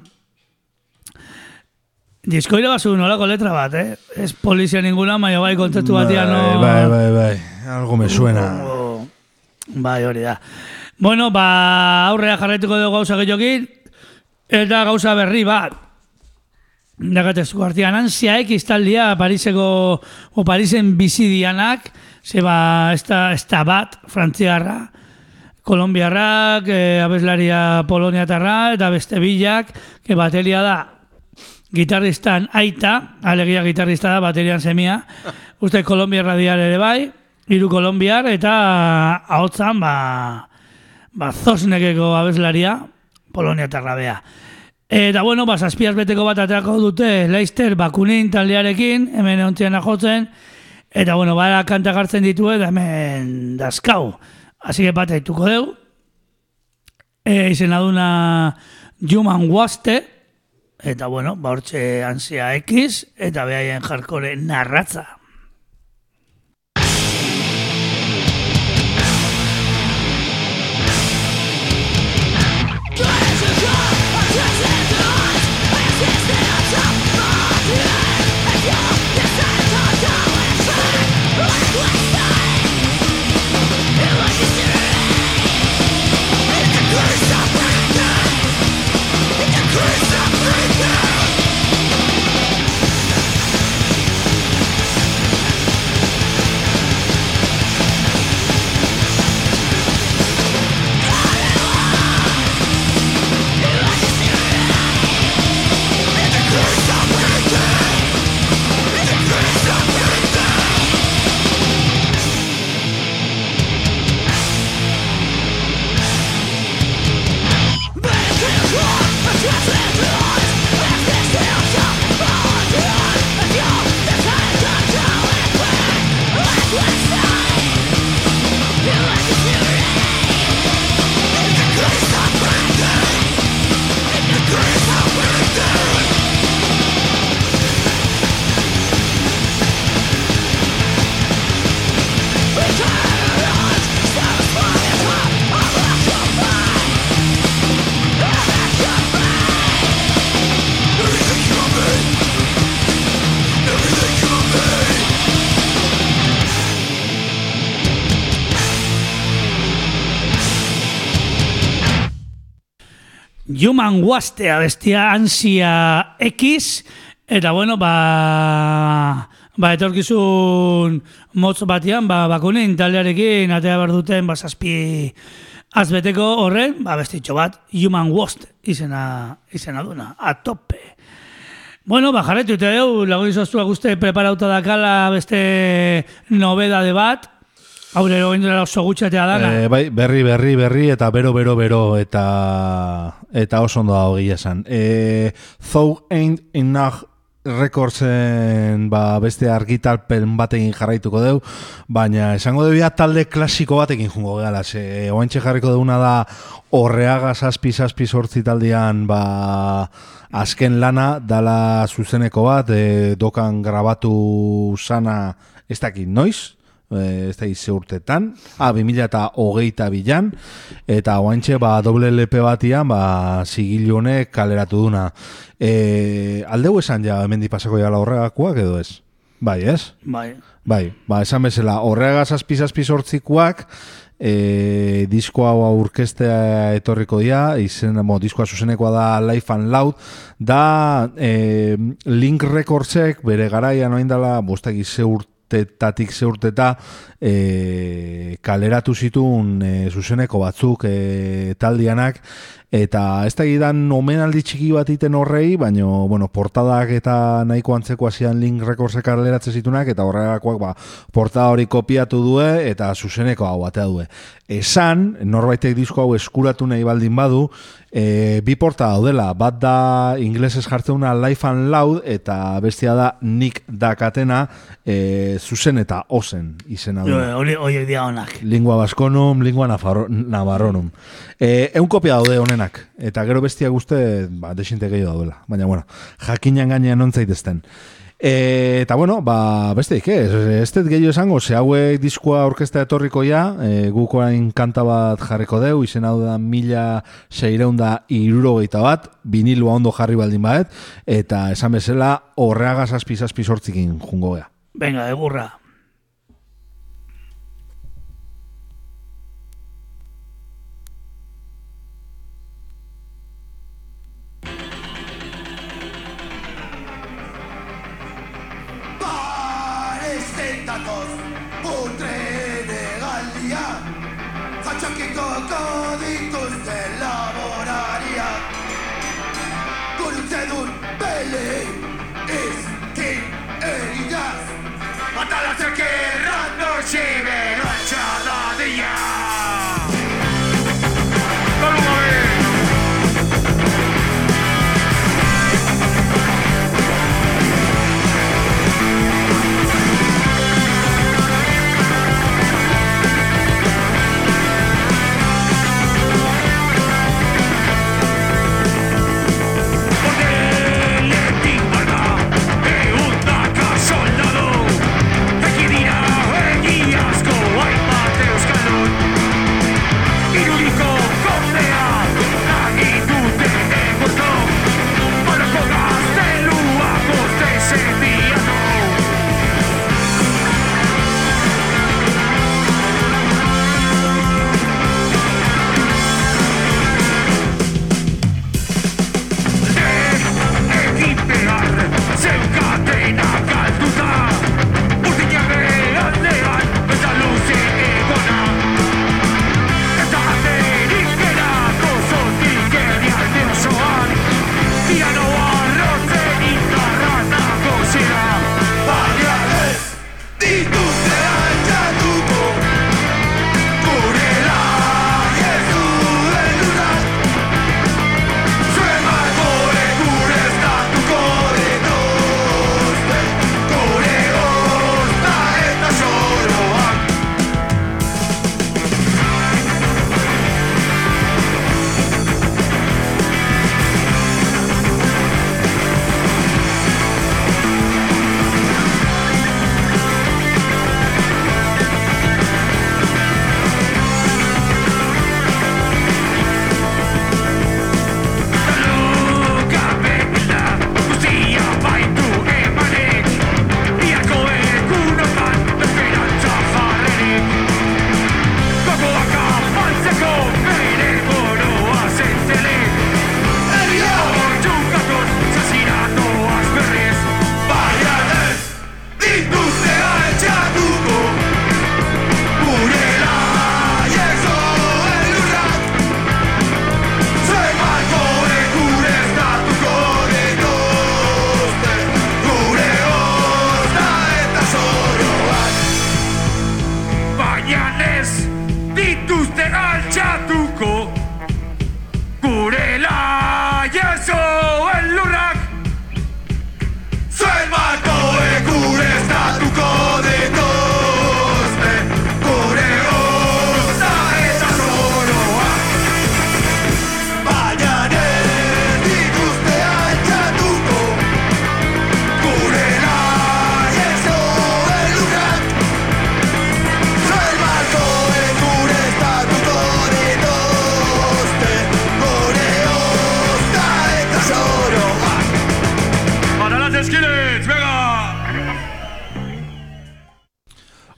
Disko irabazu nolako letra bat, eh? Ez polizia ninguna, maio bai kontzertu batean no... Bai, bai, bai, algo me suena. Bai, hori da. Bueno, ba, aurrea jarretuko dugu gauza gehiokin, eta gauza berri bat. Dagatezu artian, ansiaek iztaldia Pariseko, o Parisen bizidianak, zeba, ez da, ez da bat, frantziarra, kolombiarrak, e, abeslaria poloniatarra, eta beste bilak, que bateria da, gitarristan aita, alegia gitarrista da, baterian semia, uste kolombiarra diar ere bai, hiru kolombiar, eta ahotzan, ba, ba, zosnekeko abeslaria, poloniatarra bea. Eta bueno, ba, zazpiaz beteko bat atrako dute Leister bakunin taldearekin, hemen ontzian jotzen, eta bueno, bara kanta gartzen ditu eta hemen dazkau. Así que bat aituko deu. E, izena duna Human Waste, eta bueno, ba hortxe ansia X, eta behaien jarkore narratza. Human Waste abestia ansia X, eta bueno, ba, ba etorkizun motz batian, ba, bakunin taldearekin, atea behar duten, ba, zazpi azbeteko horren, ba, bestitxo bat, Human Waste izena, izena duna, a tope. Bueno, ba, jarretu eta deu, lagun izoztua guzti preparauta dakala beste nobeda de bat, Haure oindela oso gutxatea dana. Eh, bai, berri, berri, berri, eta bero, bero, bero, eta eta oso ondo dago gila esan. E, Thou ain't enough rekordzen ba, beste argitalpen batekin jarraituko deu, baina esango debia talde klasiko batekin jungo gala. E, oantxe jarriko deuna da horreaga zazpi zazpi sortzi taldean ba, azken lana dala zuzeneko bat, e, dokan grabatu sana ez dakit noiz, eh, ez da ize urtetan, ah, 2000 eta hogeita bilan, eta oantxe, ba, doble LP batian, ba, sigilu honek kaleratu duna. E, aldeu esan ja, hemen pasako jala horregakoak edo ez? Bai, ez? Bai. Bai, ba, esan bezala, horrega zazpi sortzikuak, e, disko hau aurkestea etorriko dia, izen, mo, diskoa zuzenekoa da Life and Loud, da e, Link Recordsek bere garaian oindala, bostak ize urte, urtetatik ze urteta e, kaleratu zituen e, zuzeneko batzuk e, taldianak eta ez da gidan omenaldi txiki bat iten horrei, baina bueno, portadak eta nahiko antzeko hasian link rekordsek kaleratzen zitunak eta horregakoak ba, portada hori kopiatu due eta zuzeneko hau batea due. Esan, norbaitek disko hau eskuratu nahi baldin badu, e, bi porta daudela, bat da inglesez jartzeuna Life and Loud eta bestia da Nick Dakatena e, zuzen eta ozen izena du. Hori dia onak. Lingua baskonum, lingua navarronum. E, eun kopia daude honenak, eta gero bestia guzte, ba, desinte gehiago daudela. Baina, bueno, jakinan gainean ontzaitezten. E, eta bueno, ba, beste ike, ez dut gehiago esango, ze hauek diskoa orkesta etorriko ja, e, guk orain kanta bat jarriko deu, izen hau da mila seireunda iruro bat, vinilua ondo jarri baldin baet, eta esan bezala horreaga zazpi zazpi sortzikin jungo gea. Venga, egurra.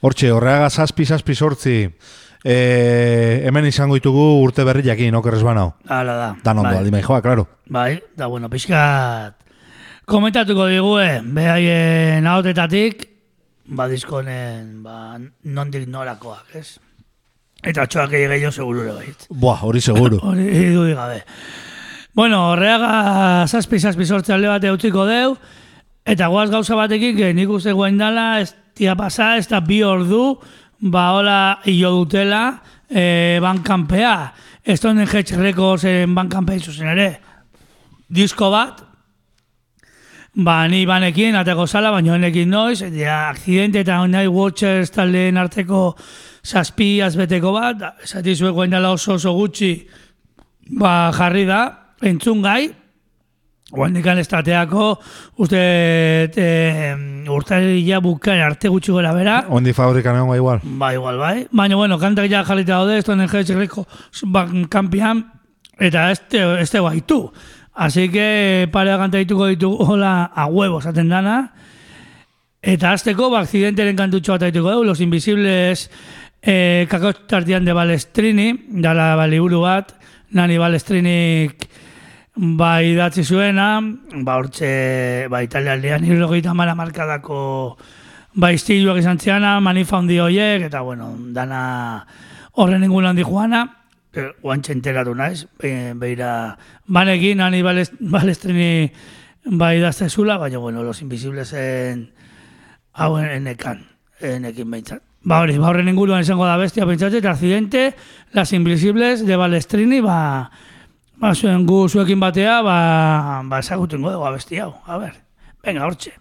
Hortxe, horreaga zazpi, zazpi sortzi. E, hemen izango ditugu urte berri jakin, okerrez banao. Hala da. Dan ondo, bai. joa, klaro. Bai, da bueno, pixkat komentatuko digue, behaien ahotetatik, ba diskonen, ba, nondik norakoak, ez? Eta txoak egin gehiago segurure bait. Buah, hori seguru. Hori du gabe. Bueno, horreaga zazpi, zazpi sortze alde bate utziko deu, eta guaz gauza batekin, nik uste guen dala, ez tia pasa, ez da bi ordu, ba hola hilo dutela, e, bankanpea. Stone Hedge Records en bankanpea zuzen ere. Disko bat, ba, ni banekin, ateko zala, baina honekin noiz, eta akzidente eta Night Watchers taldeen arteko zazpi azbeteko bat, esati zuek guen dela oso oso gutxi, ba, jarri da, entzun gai, Guandikan estateako, uste e, urtarria bukaera arte gutxi gora bera, Ondi fabrikan egon igual. Ba, igual, bai. Baina, bueno, kantak ja jarrita daude, esto en el kampian, eta este, este baitu. Así que parea kanta dituko ditugu, hola, a huevo, esaten dana. Eta azteko, ba, akzidenteren kantutxo bat dituko dugu, Los Invisibles eh, kakotx tartian de Balestrini, dala baliburu bat, nani Balestrinik ba idatzi zuena, ba hortxe, ba italialdean irrogeita mara markadako ba, iztiluak izan ziana, manifa handi horiek, eta, bueno, dana horren ingulan di joana, que guantxe enteratu naiz, be, beira, banekin, hani balest, balestrini bai daztezula, baina, bueno, los invisiblesen hau enekan, enekin behintzat. Ba hori, ba horren inguruan izango da bestia, pentsatze, eta accidente, las invisibles de balestrini, ba, ba zuen gu zuekin batea, ba, ba ezagutengo dugu abesti hau, a ber, venga, hortxe.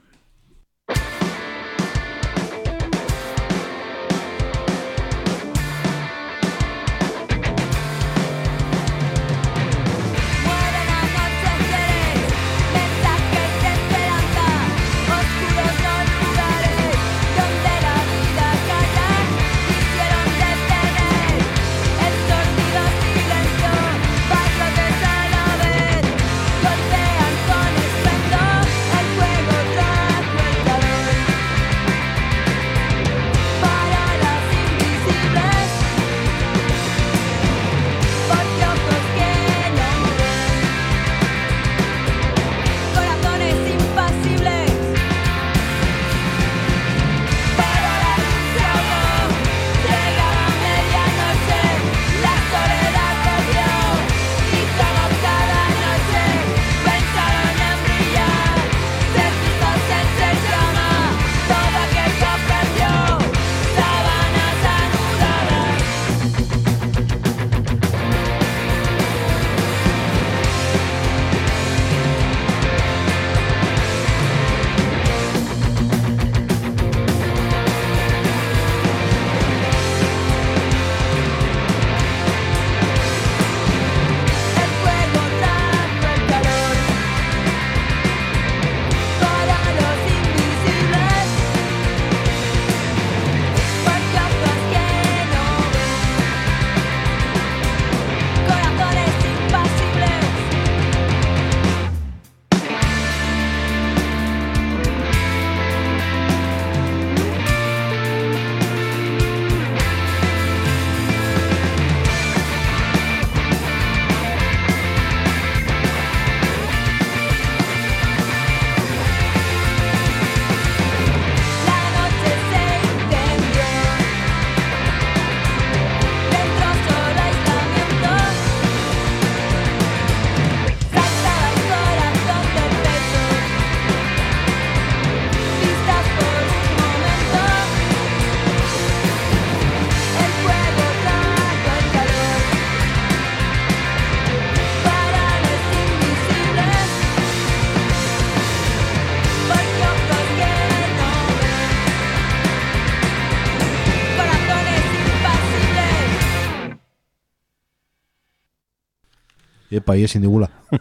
Epa, ezin digula.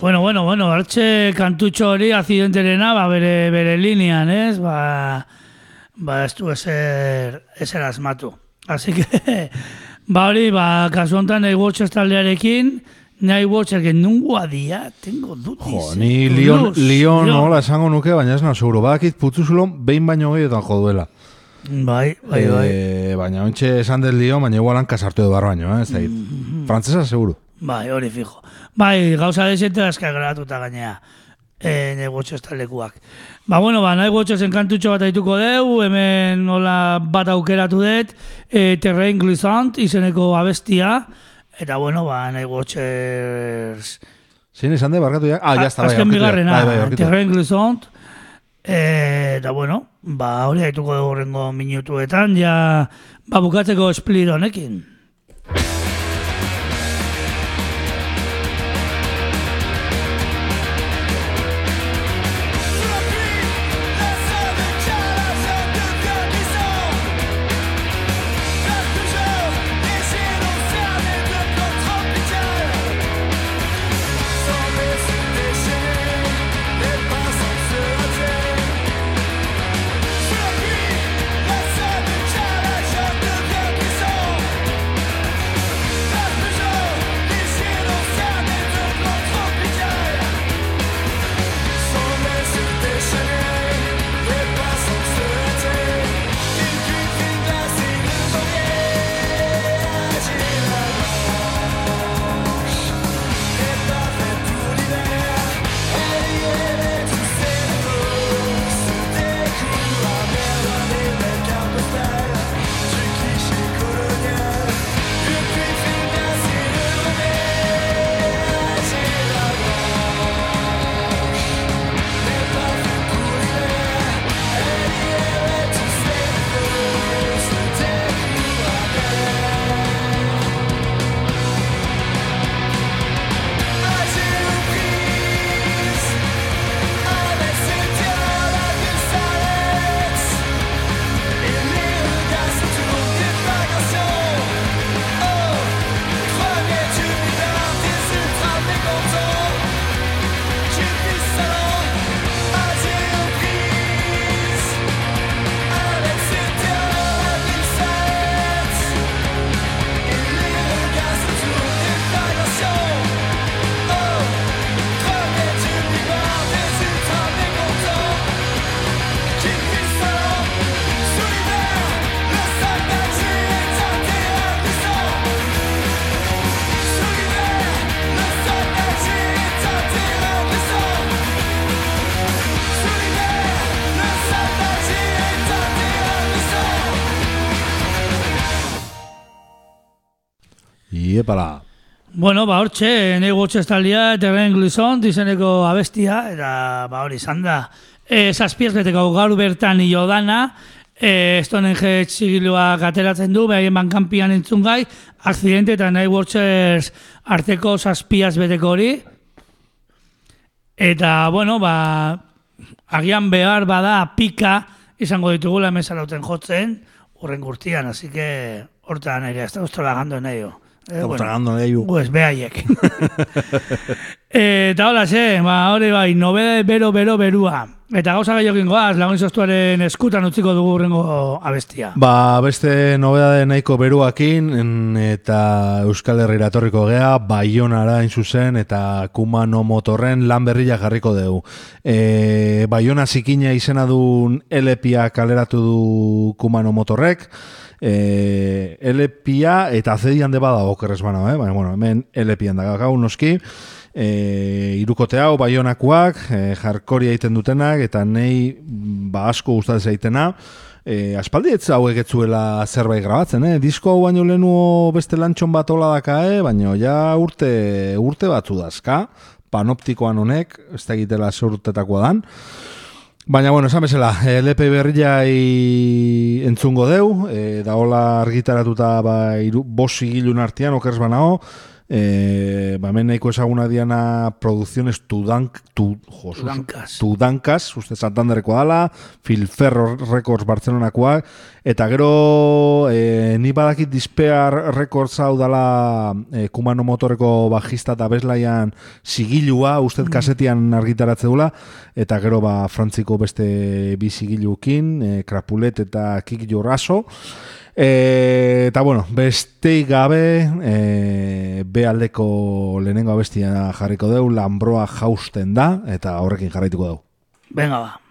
Bueno, bueno, bueno, hartxe kantutxo hori azidenterena, ba, bere, bere linean, ez? Ba, ba ez du ezer, ezer asmatu. Así que, ba hori, ba, kasu honetan nahi watchers taldearekin, nahi watchers que nungoa dia, tengo dutis. Jo, eh, ni Lion, Lion Lyon. nola esango nuke, baina ez na seguro. Badakit putzuzulon behin baino gehiotan jo duela. Bai, bai, bai. Eh, baina ontxe esan del Lion, baina igual hanka sartu edo bar baino, eh? ez dakit. Mm-hmm. Frantzesa seguro. Bai, hori fijo. Bai, gauza desente aska gratuta gainea. E, negotxo estalekuak. Ba, bueno, ba, nahi gotxozen kantutxo bat aituko deu, hemen nola bat aukeratu dut, e, Terrain Glissant izeneko abestia, eta bueno, ba, nahi gotxers... Zein esan de, barkatu ja? Ah, ya está, bai, aurkitu bigarrena, Bai, bai. Terrain Glissant, e, eta bueno, ba, hori aituko dugu horrengo minutuetan, ja, ba, bukatzeko split honekin. Bueno, ba, hortxe, nahi gotxe estalia, Terren Glison, dizeneko abestia, eta ba, hori izan da. E, Zazpiaz beteko gaur bertan hilo dana, e, Stonen Hedge zigiluak ateratzen du, behaien bankampian entzun gai, akzidente eta nahi Watchers arteko zazpiaz beteko hori. Eta, bueno, ba, agian behar bada pika izango ditugula mesalauten jotzen, urren gurtian, así que hortan ere, estamos trabajando en ello. Eh, en ello. Pues behaiek. Eta hola, xe, ba, hori bai, nobede bero, bero, berua. Eta gauza gehiokin goaz, lagun sostuaren eskutan utziko dugu urrengo abestia. Ba, beste nobedade nahiko beruakin en- eta Euskal Herrira etorriko gea, Baionara hain zuzen eta Kumano motorren lan berria jarriko dugu. E, Baiona zikina izena duen LPA kaleratu du Kumano motorrek, e, LPA eta zedian de bada okerrez bana, eh? baina bueno, hemen LPan da gau noski, e, irukote hau, baionakoak, e, jarkori egiten dutenak, eta nei ba, asko gustatzen zaitena, e, aspaldi ez hauek ez zuela zerbait grabatzen, eh? disko hau baino lehenu beste lantxon bat hola daka, eh? baina ja urte, urte batzu dazka, panoptikoan honek, ez da egitela ze urtetakoa dan, Baina, bueno, esan bezala, eh, LP berriai entzungo deu, e, da hola argitaratuta ba, iru, bos artean, okerz banao, e, ba, hemen nahiko ezaguna diana produkziones tudank, tu, jo, Tudankas. Tudankas, uste Santandereko dala, Filferro Records Bartzelonakoak, eta gero e, ni badakit Dispear Records hau dala e, Kumano Motoreko bajista eta bezlaian sigilua, uste kasetian argitaratze dula, eta gero ba Frantziko beste bi sigilukin, e, Krapulet eta Kik Jorraso, E, eta bueno, besteik gabe e, B aldeko lehenengo abestia jarriko deu, Lambroa jausten da, eta horrekin jarraituko deu. Venga, ba.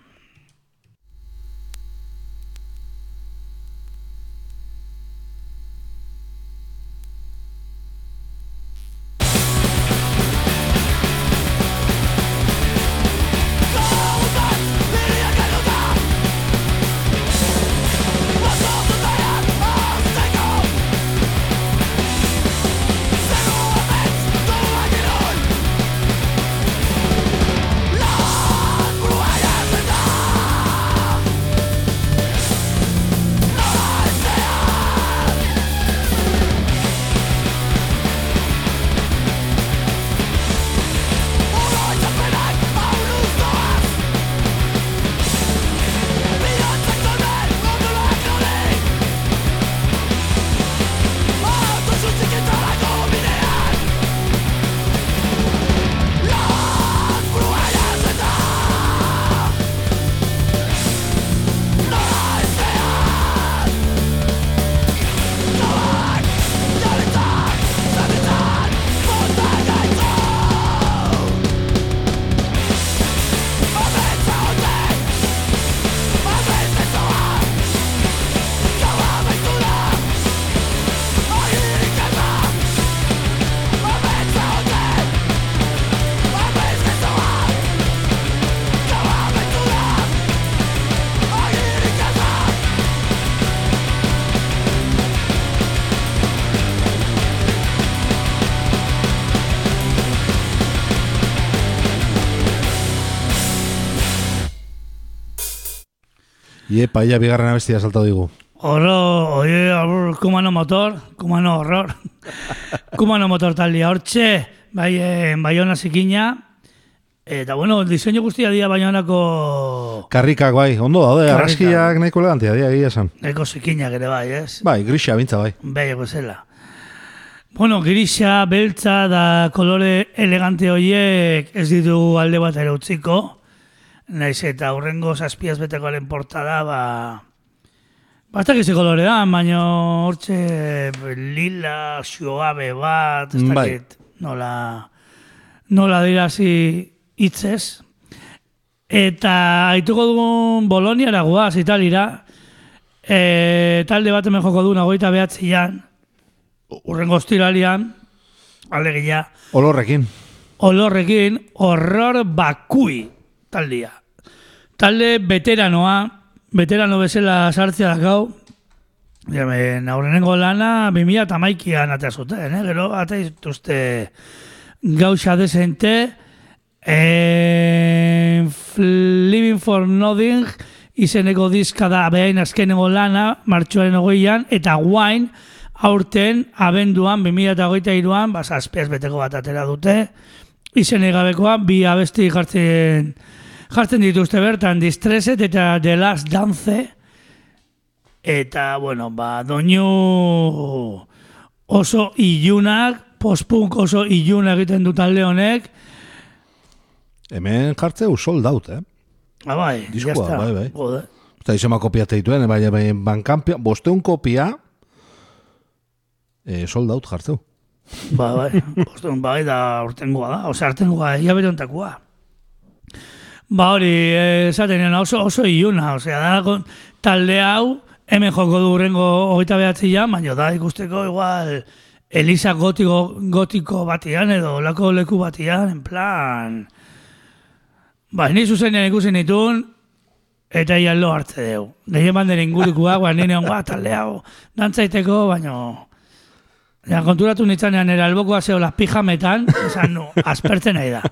Iepa, ia bigarren abestia saltatu digu. Horro, oie, abur, kumano motor, kumano horror. kumano motor taldia hortxe, bai, eh, baiona zikina. Eta, bueno, diseño guztia dia baionako Karrikak bai, ondo daude, Karrikak. arraskiak nahiko elegantia, dia egia esan. eko zikinak ere bai, ez? Bai, grisa bintza bai. Beiako zela. Bueno, grisa, beltza da kolore elegante horiek ez ditu alde bat ere utziko. Naiz eta hurrengo zazpiaz betekoaren portada, ba... Bastak izi kolore da, baina hortxe lila, suabe bat, ez Bai. nola, nola dirazi hitzez. Eta haituko dugun Boloniara guaz, Italira, e, talde bat hemen joko du nagoita behatzian, urrengo ostiralian, alegia, Olorrekin. olorrekin, horror bakui taldia. Talde veteranoa, veterano bezala sartzea dakau, Jamen, aurrenengo lana 2000 eta maikian atea zuten, eh? gero atea dituzte gauza desente, eh, Living for Nothing izeneko diska da behain azkenengo lana, martxoaren hogeian, eta Wine aurten abenduan, 2008an, ba, zazpiaz beteko bat atera dute, izenek gabekoa, bi abesti jartzen, jartzen dituzte bertan, Distreset eta The Last Dance, eta, bueno, ba, doinu oso ilunak, postpunk oso iluna egiten du talde honek, Hemen jartzeu sold out, eh? Ah, bai, Diskoa, bai, bai. Joder. Eta izema kopia teituen, bai, bai, bankampia, bosteun kopia, e, sold out jartzeu. Ba, bai, bostun, bai, da urtengoa da, ose, artengoa, ia berontakoa. Ba, hori, eh, esaten nena, oso, oso iluna, osea, da, talde hau, hemen joko du urrengo hogeita behatzian, baina da ikusteko igual Elisa gotiko, gotiko batian edo lako leku batian, en plan... Ba, ni zuzenean ikusi nitun, eta ia lo hartze deu. Gehien banden ingurikoa, ba, nire ongoa talde hau, dantzaiteko, baina... Ja, konturatu nitzanean ere albokoa zeola pijametan, esan nu, aspertzen nahi da.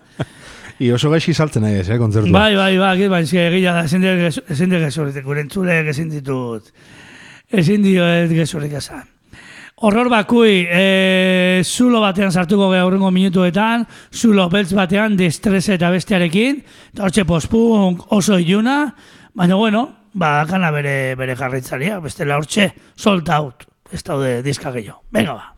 I oso gaixi saltzen nahi ez, eh, kontzertua. Bai, bai, bai, bai, bai, egila da, ezin dut gezu- ezin dut gezurrik, gure entzulek ezin ditut, ezin dio gezurrik esan. Horror bakui, e, zulo batean sartuko geha aurrengo minutuetan, zulo beltz batean, distres eta bestearekin, eta hortxe pospunk oso iluna, baina bueno, ba, gana bere, bere jarritzaria, bestela hortxe, sold out, ez daude diska gehiago. Venga ba.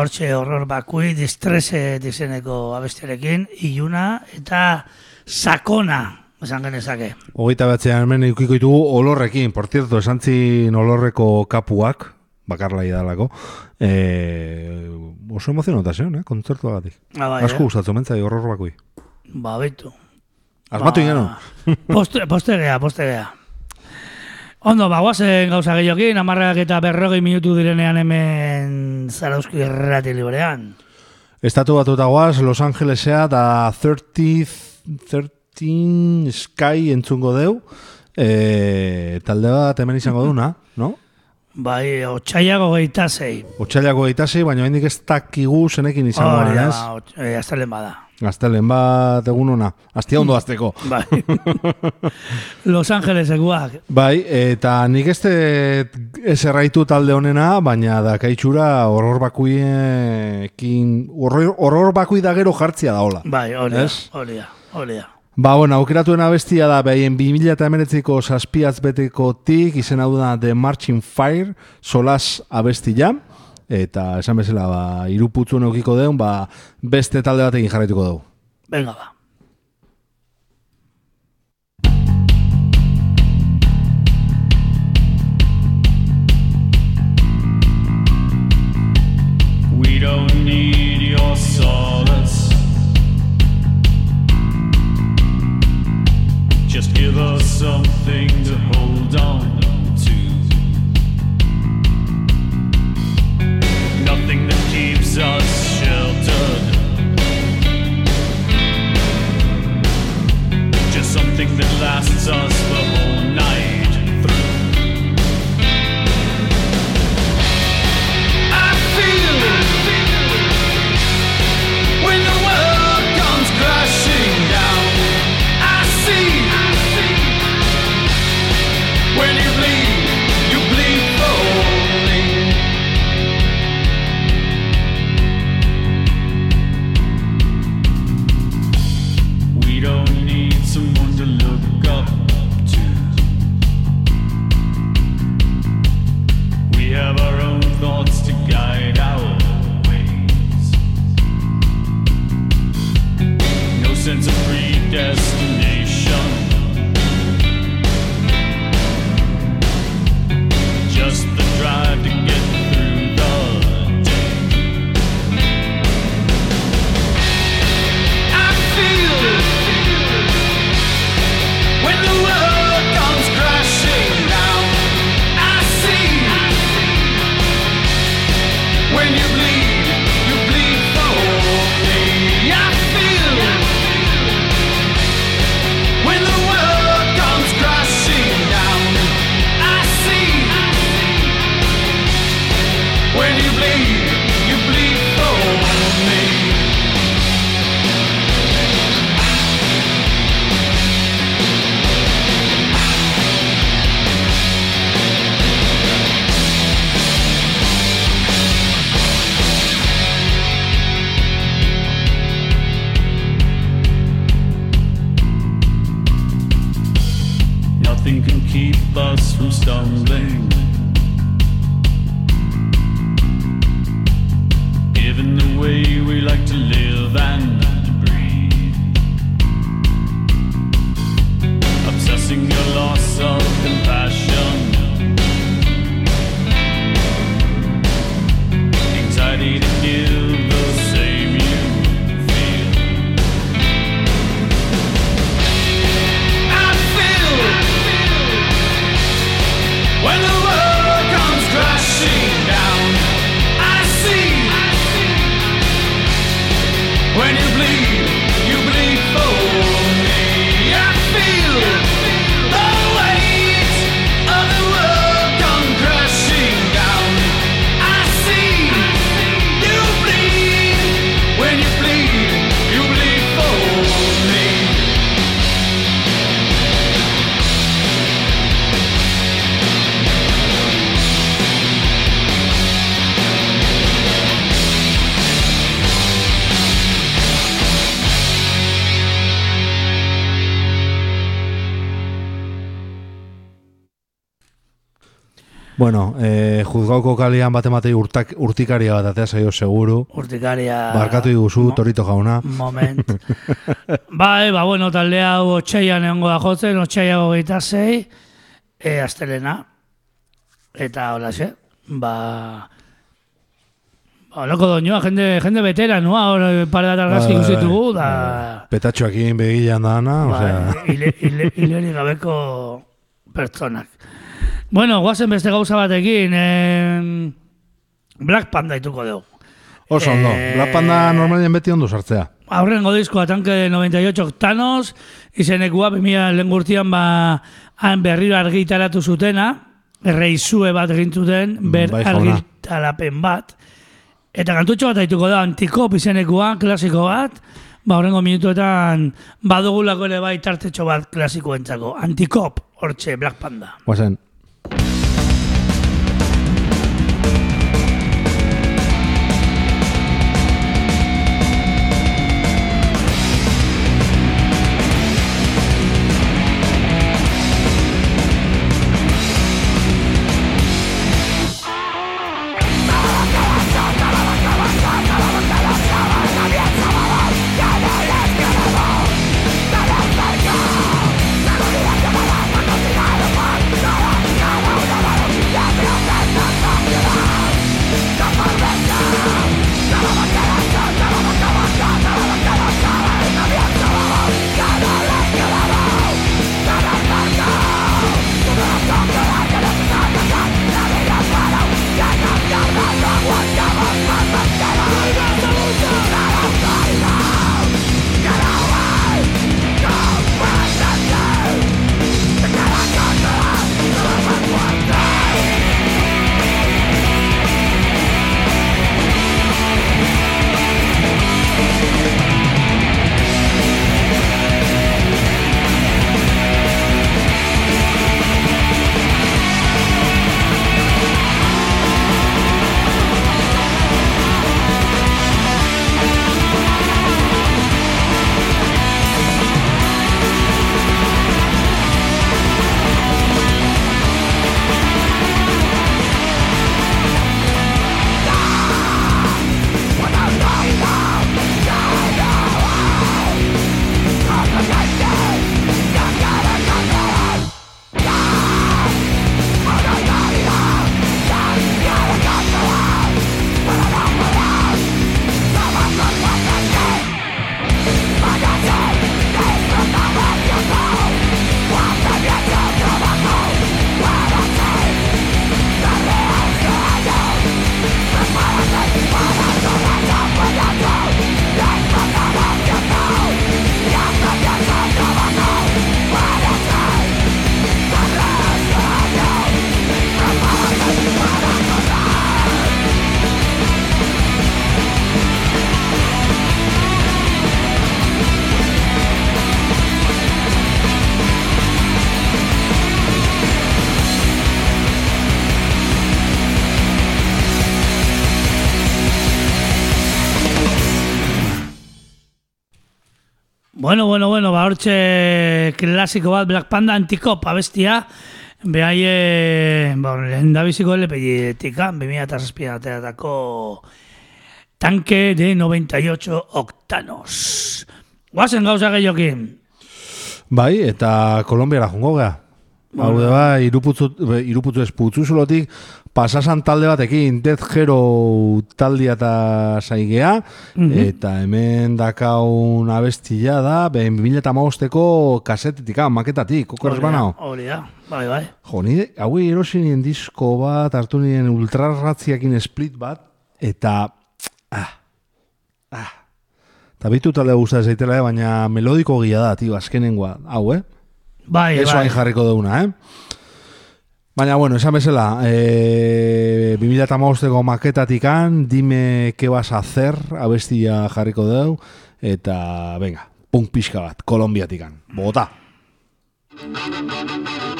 Bortxe horror bakui distrese dizeneko abestiarekin, iluna eta sakona, esan genezake. Hogeita batzean hemen ikiko ditugu olorrekin, por cierto, esan zin olorreko kapuak, bakarlai dalako, e, oso emozionota zeon, eh, kontzertu agatik. Ah, bai, Asko eh? gustatzen mentzai horror bakui. Ba, betu. Asmatu Ba, ingenu. Poste, postegea, postegea. Ondo, ba, guazen gauza gehiokin, amarrak eta berrogei minutu direnean hemen zarauzki errati librean. Estatu batutagoaz, Los Angelesea da 30, 13 Sky entzungo deu, e, talde bat hemen izango duna, no? Bai, otxaiago gehieta zei. Otsailako eitasi, baina hendik ez dakigu zenekin izango Hori ez? ba, ot- eh, aztelen bada. Gaztelen bat egun ona, astia ondo azteko. Bai. Los Angelesekoak. Bai, eta nik ez dut ez erraitu talde honena, baina dakaitxura horror bakuiekin, horror, horror bakui da gero jartzia da hola. Bai, hori da, hori da, da. Ba, bueno, aukeratuena bestia da, behaien 2008ko saspiaz beteko tik, izen hau da The Marching Fire, solas abestia, eta esan bezala, ba, iruputzu neukiko deun, ba, beste talde batekin jarraituko dugu. Venga, ba. We don't need your solace. Just give us something to hold on Just something that lasts us the sense of predestination. Keep us from stumbling. Given the way we like Bueno, juzgauko kalian bat ematei urtak, urtikaria bat atea zaio seguru. Urtikaria... Barkatu iguzu, Mo- Torito jauna. Moment. bai, ba, bueno, talde hau otxaian egongo da jotzen, otxaia hogeita zei, e, astelena. Eta hola xe, ba... Ba, loko doñoa, jende, jende veteranua, hor pare bat argazki Bai, bai, ikusitugu, bai. da... Petatxoakin begilan dana, Ba, osea... hile- hile- hilerik gabeko pertsonak. Bueno, guazen beste gauza batekin, em, Black Panda ituko dugu. Oso ondo, Eh, Black Panda normalien beti ondo sartzea. Aurrengo diskoa tanke de 98 octanos, izenekua 2000 lehen gurtian ba, han berriro argitaratu zutena, reizue bat egin zuten, ber bai, argitarapen bat. Eta kantutxo bat aituko da, antikop izenekua, klasiko bat, ba, horrengo minutuetan badugulako ere bai tartetxo bat klasikoentzako. Antikop, hortxe, Black Panda. Guazen. Hortxe klasiko bat Black Panda antikop abestia, behaie, ba, lehen da biziko LPI-etika, 2008 ateratako tanque de 98 octanos. Guazen gauza gehiokin. Bai, eta Kolombiara jongo gea. Hau da, ba, iruputzu, iruputzu ez putzu zulotik, pasasan talde batekin, Death Hero taldea eta saigea, eta hemen dakaun abestia da, ben 2008ko kasetetik, ah, maketatik, kokor Hori da, banao. Hori da, bai, bai. Jo, ni hauei erosi nien disko bat, hartu nien ultrarratziakin split bat, eta... Ah, ah. Eta bitu talde zaitela, eh, baina melodiko gila da, tio, azkenengoa. Hau, eh? Bai, Eso bai. jarriko deuna, eh? Baina, bueno, esan bezala, e, 2008ko maketatikan, dime ke vas a hacer, abestia jarriko deu, eta, venga, punk pixka bat, Kolombiatikan, Bogotá. La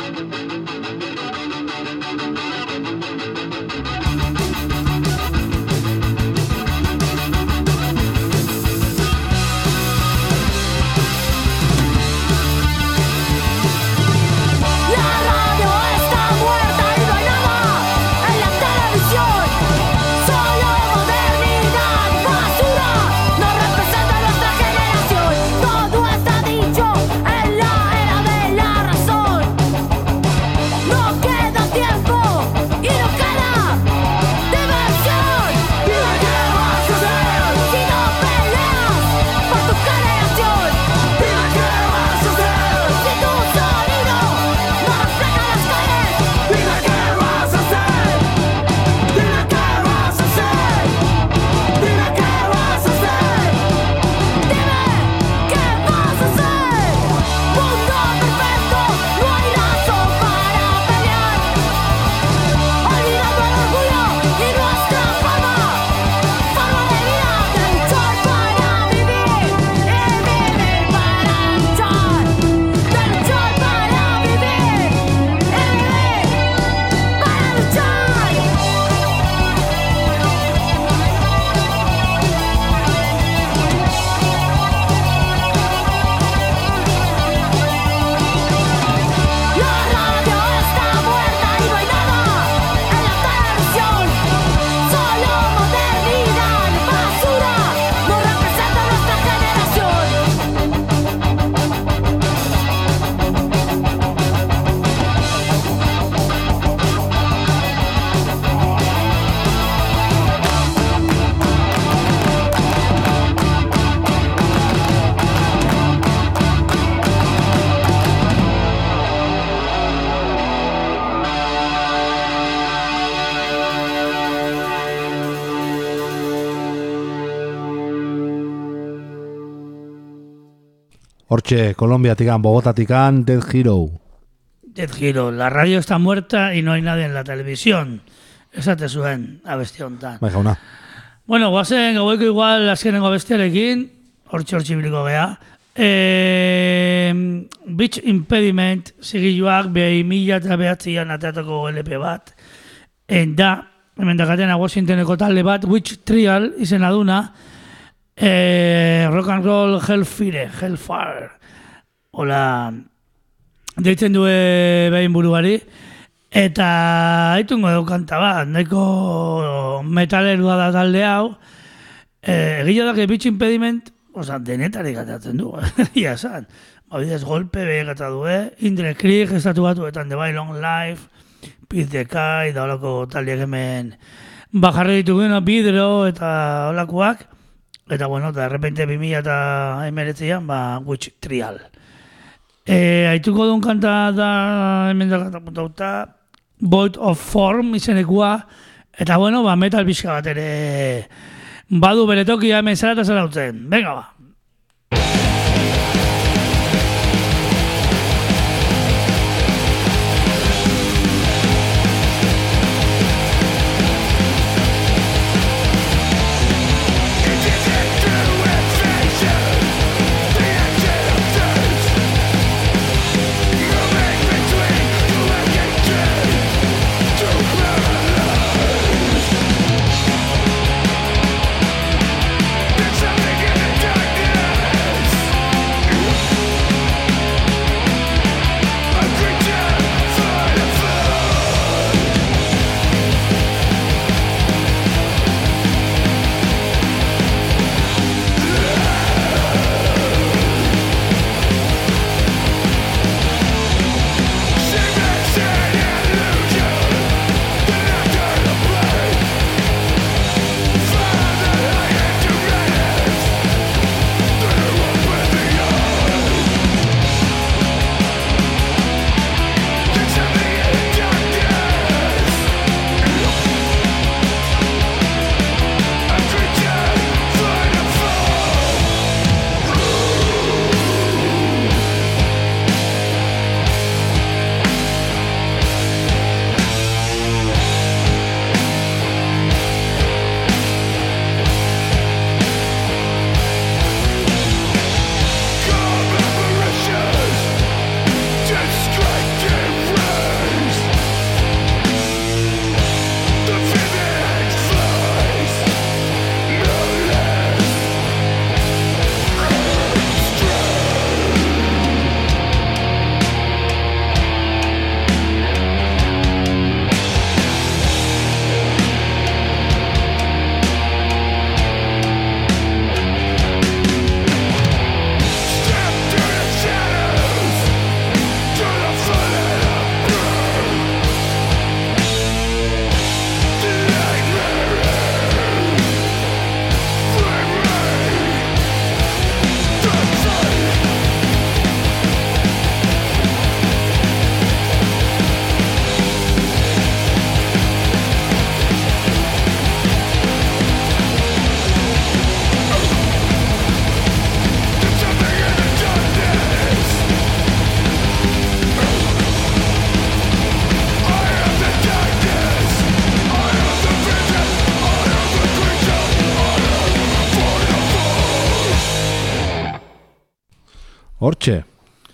Hortxe, Kolombiatikan, Bogotatikan, Dead Hero. Dead Hero, la radio está muerta y no hay nadie en la televisión. Esate zuen, abesti honetan. Bai, jauna. Bueno, guazen gaueko igual azkenengo abestiarekin, hortxe hortxe biliko gea. E, Beach Impediment zigiluak behi mila eta behatzian ateatako LP bat. En da, hemen dakatena Washingtoneko talde bat, Witch Trial izena duna, e, rock and roll Hellfire, Hellfire. Hola, deitzen du behin buruari. Eta haitungo dugu kanta bat, nahiko metalerua da talde hau. E, Egila da, Beach Impediment, oza, denetarik gatatzen du, ia esan. Bidez golpe behe gata du, eh? Indre Krieg, estatu batuetan, The By Long Life, Pizz de da holako taldiak hemen bajarri ditugu bidro eta holakoak. Eta bueno, eta errepente 2000 eta emeretzean, ba, Witch Trial. E, haituko duen kanta da, hemen da kanta Void of Form izenekua, eta bueno, ba, metal pixka bat ere badu bere tokia hemen zara eta zara utzen. Venga ba.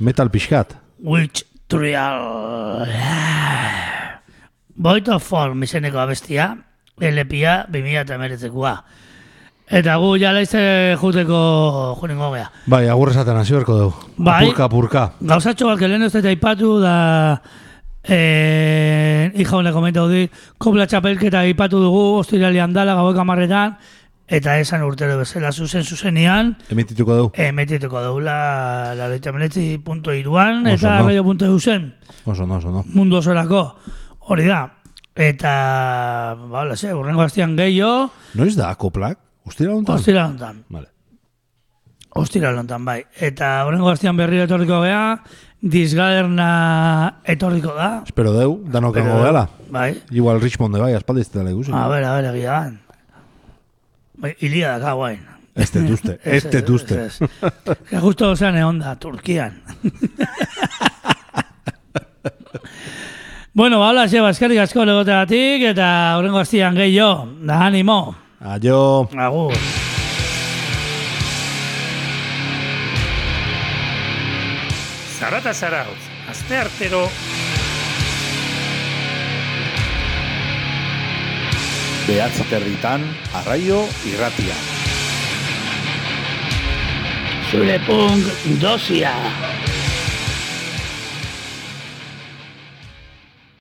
Metal pixkat. Witch Trial. Void of Form izeneko abestia, LPA 2000 eta. Eta gu jala izte juteko juningo gea. Bai, agur esaten hasi beharko dugu. Bai. Apurka, apurka. Gauzatxo bat, que lehen ez dut aipatu da eh, hija honek komentau di, kopla txapelketa aipatu dugu, ostiralian dala, gauek amarretan, eta esan urtero bezala zuzen zuzenian, Emitituko dugu. emetituko daula la punto iruan, Oso eta ondo. radio punto eusen, Oso, no, oso, no. mundu osorako, hori da. Eta, ba, hola, ze, urrengo astian gehiago, Noiz da, akoplak? Ustira honetan? ostira lontan. Vale. Ostira lontan, bai. Eta horrengo astian berriro etorriko gea, disgaderna etorriko da. Espero deu, danok Pero, egongo gela. Bai. Igual Richmonde bai, aspaldi ez dela ikusi. A ber, a ber, egia. Bai, ilia daka guain. Ez ez detuzte. ez, ez. Que justo zean egon da, Turkian. bueno, ba, hola, eskerrik asko legoteatik, eta horrengo astian gehiago, da animo. Aio. Agur. Zarata zarautz, aste artero Behatzi territan, arraio irratia. Zure punk dosia.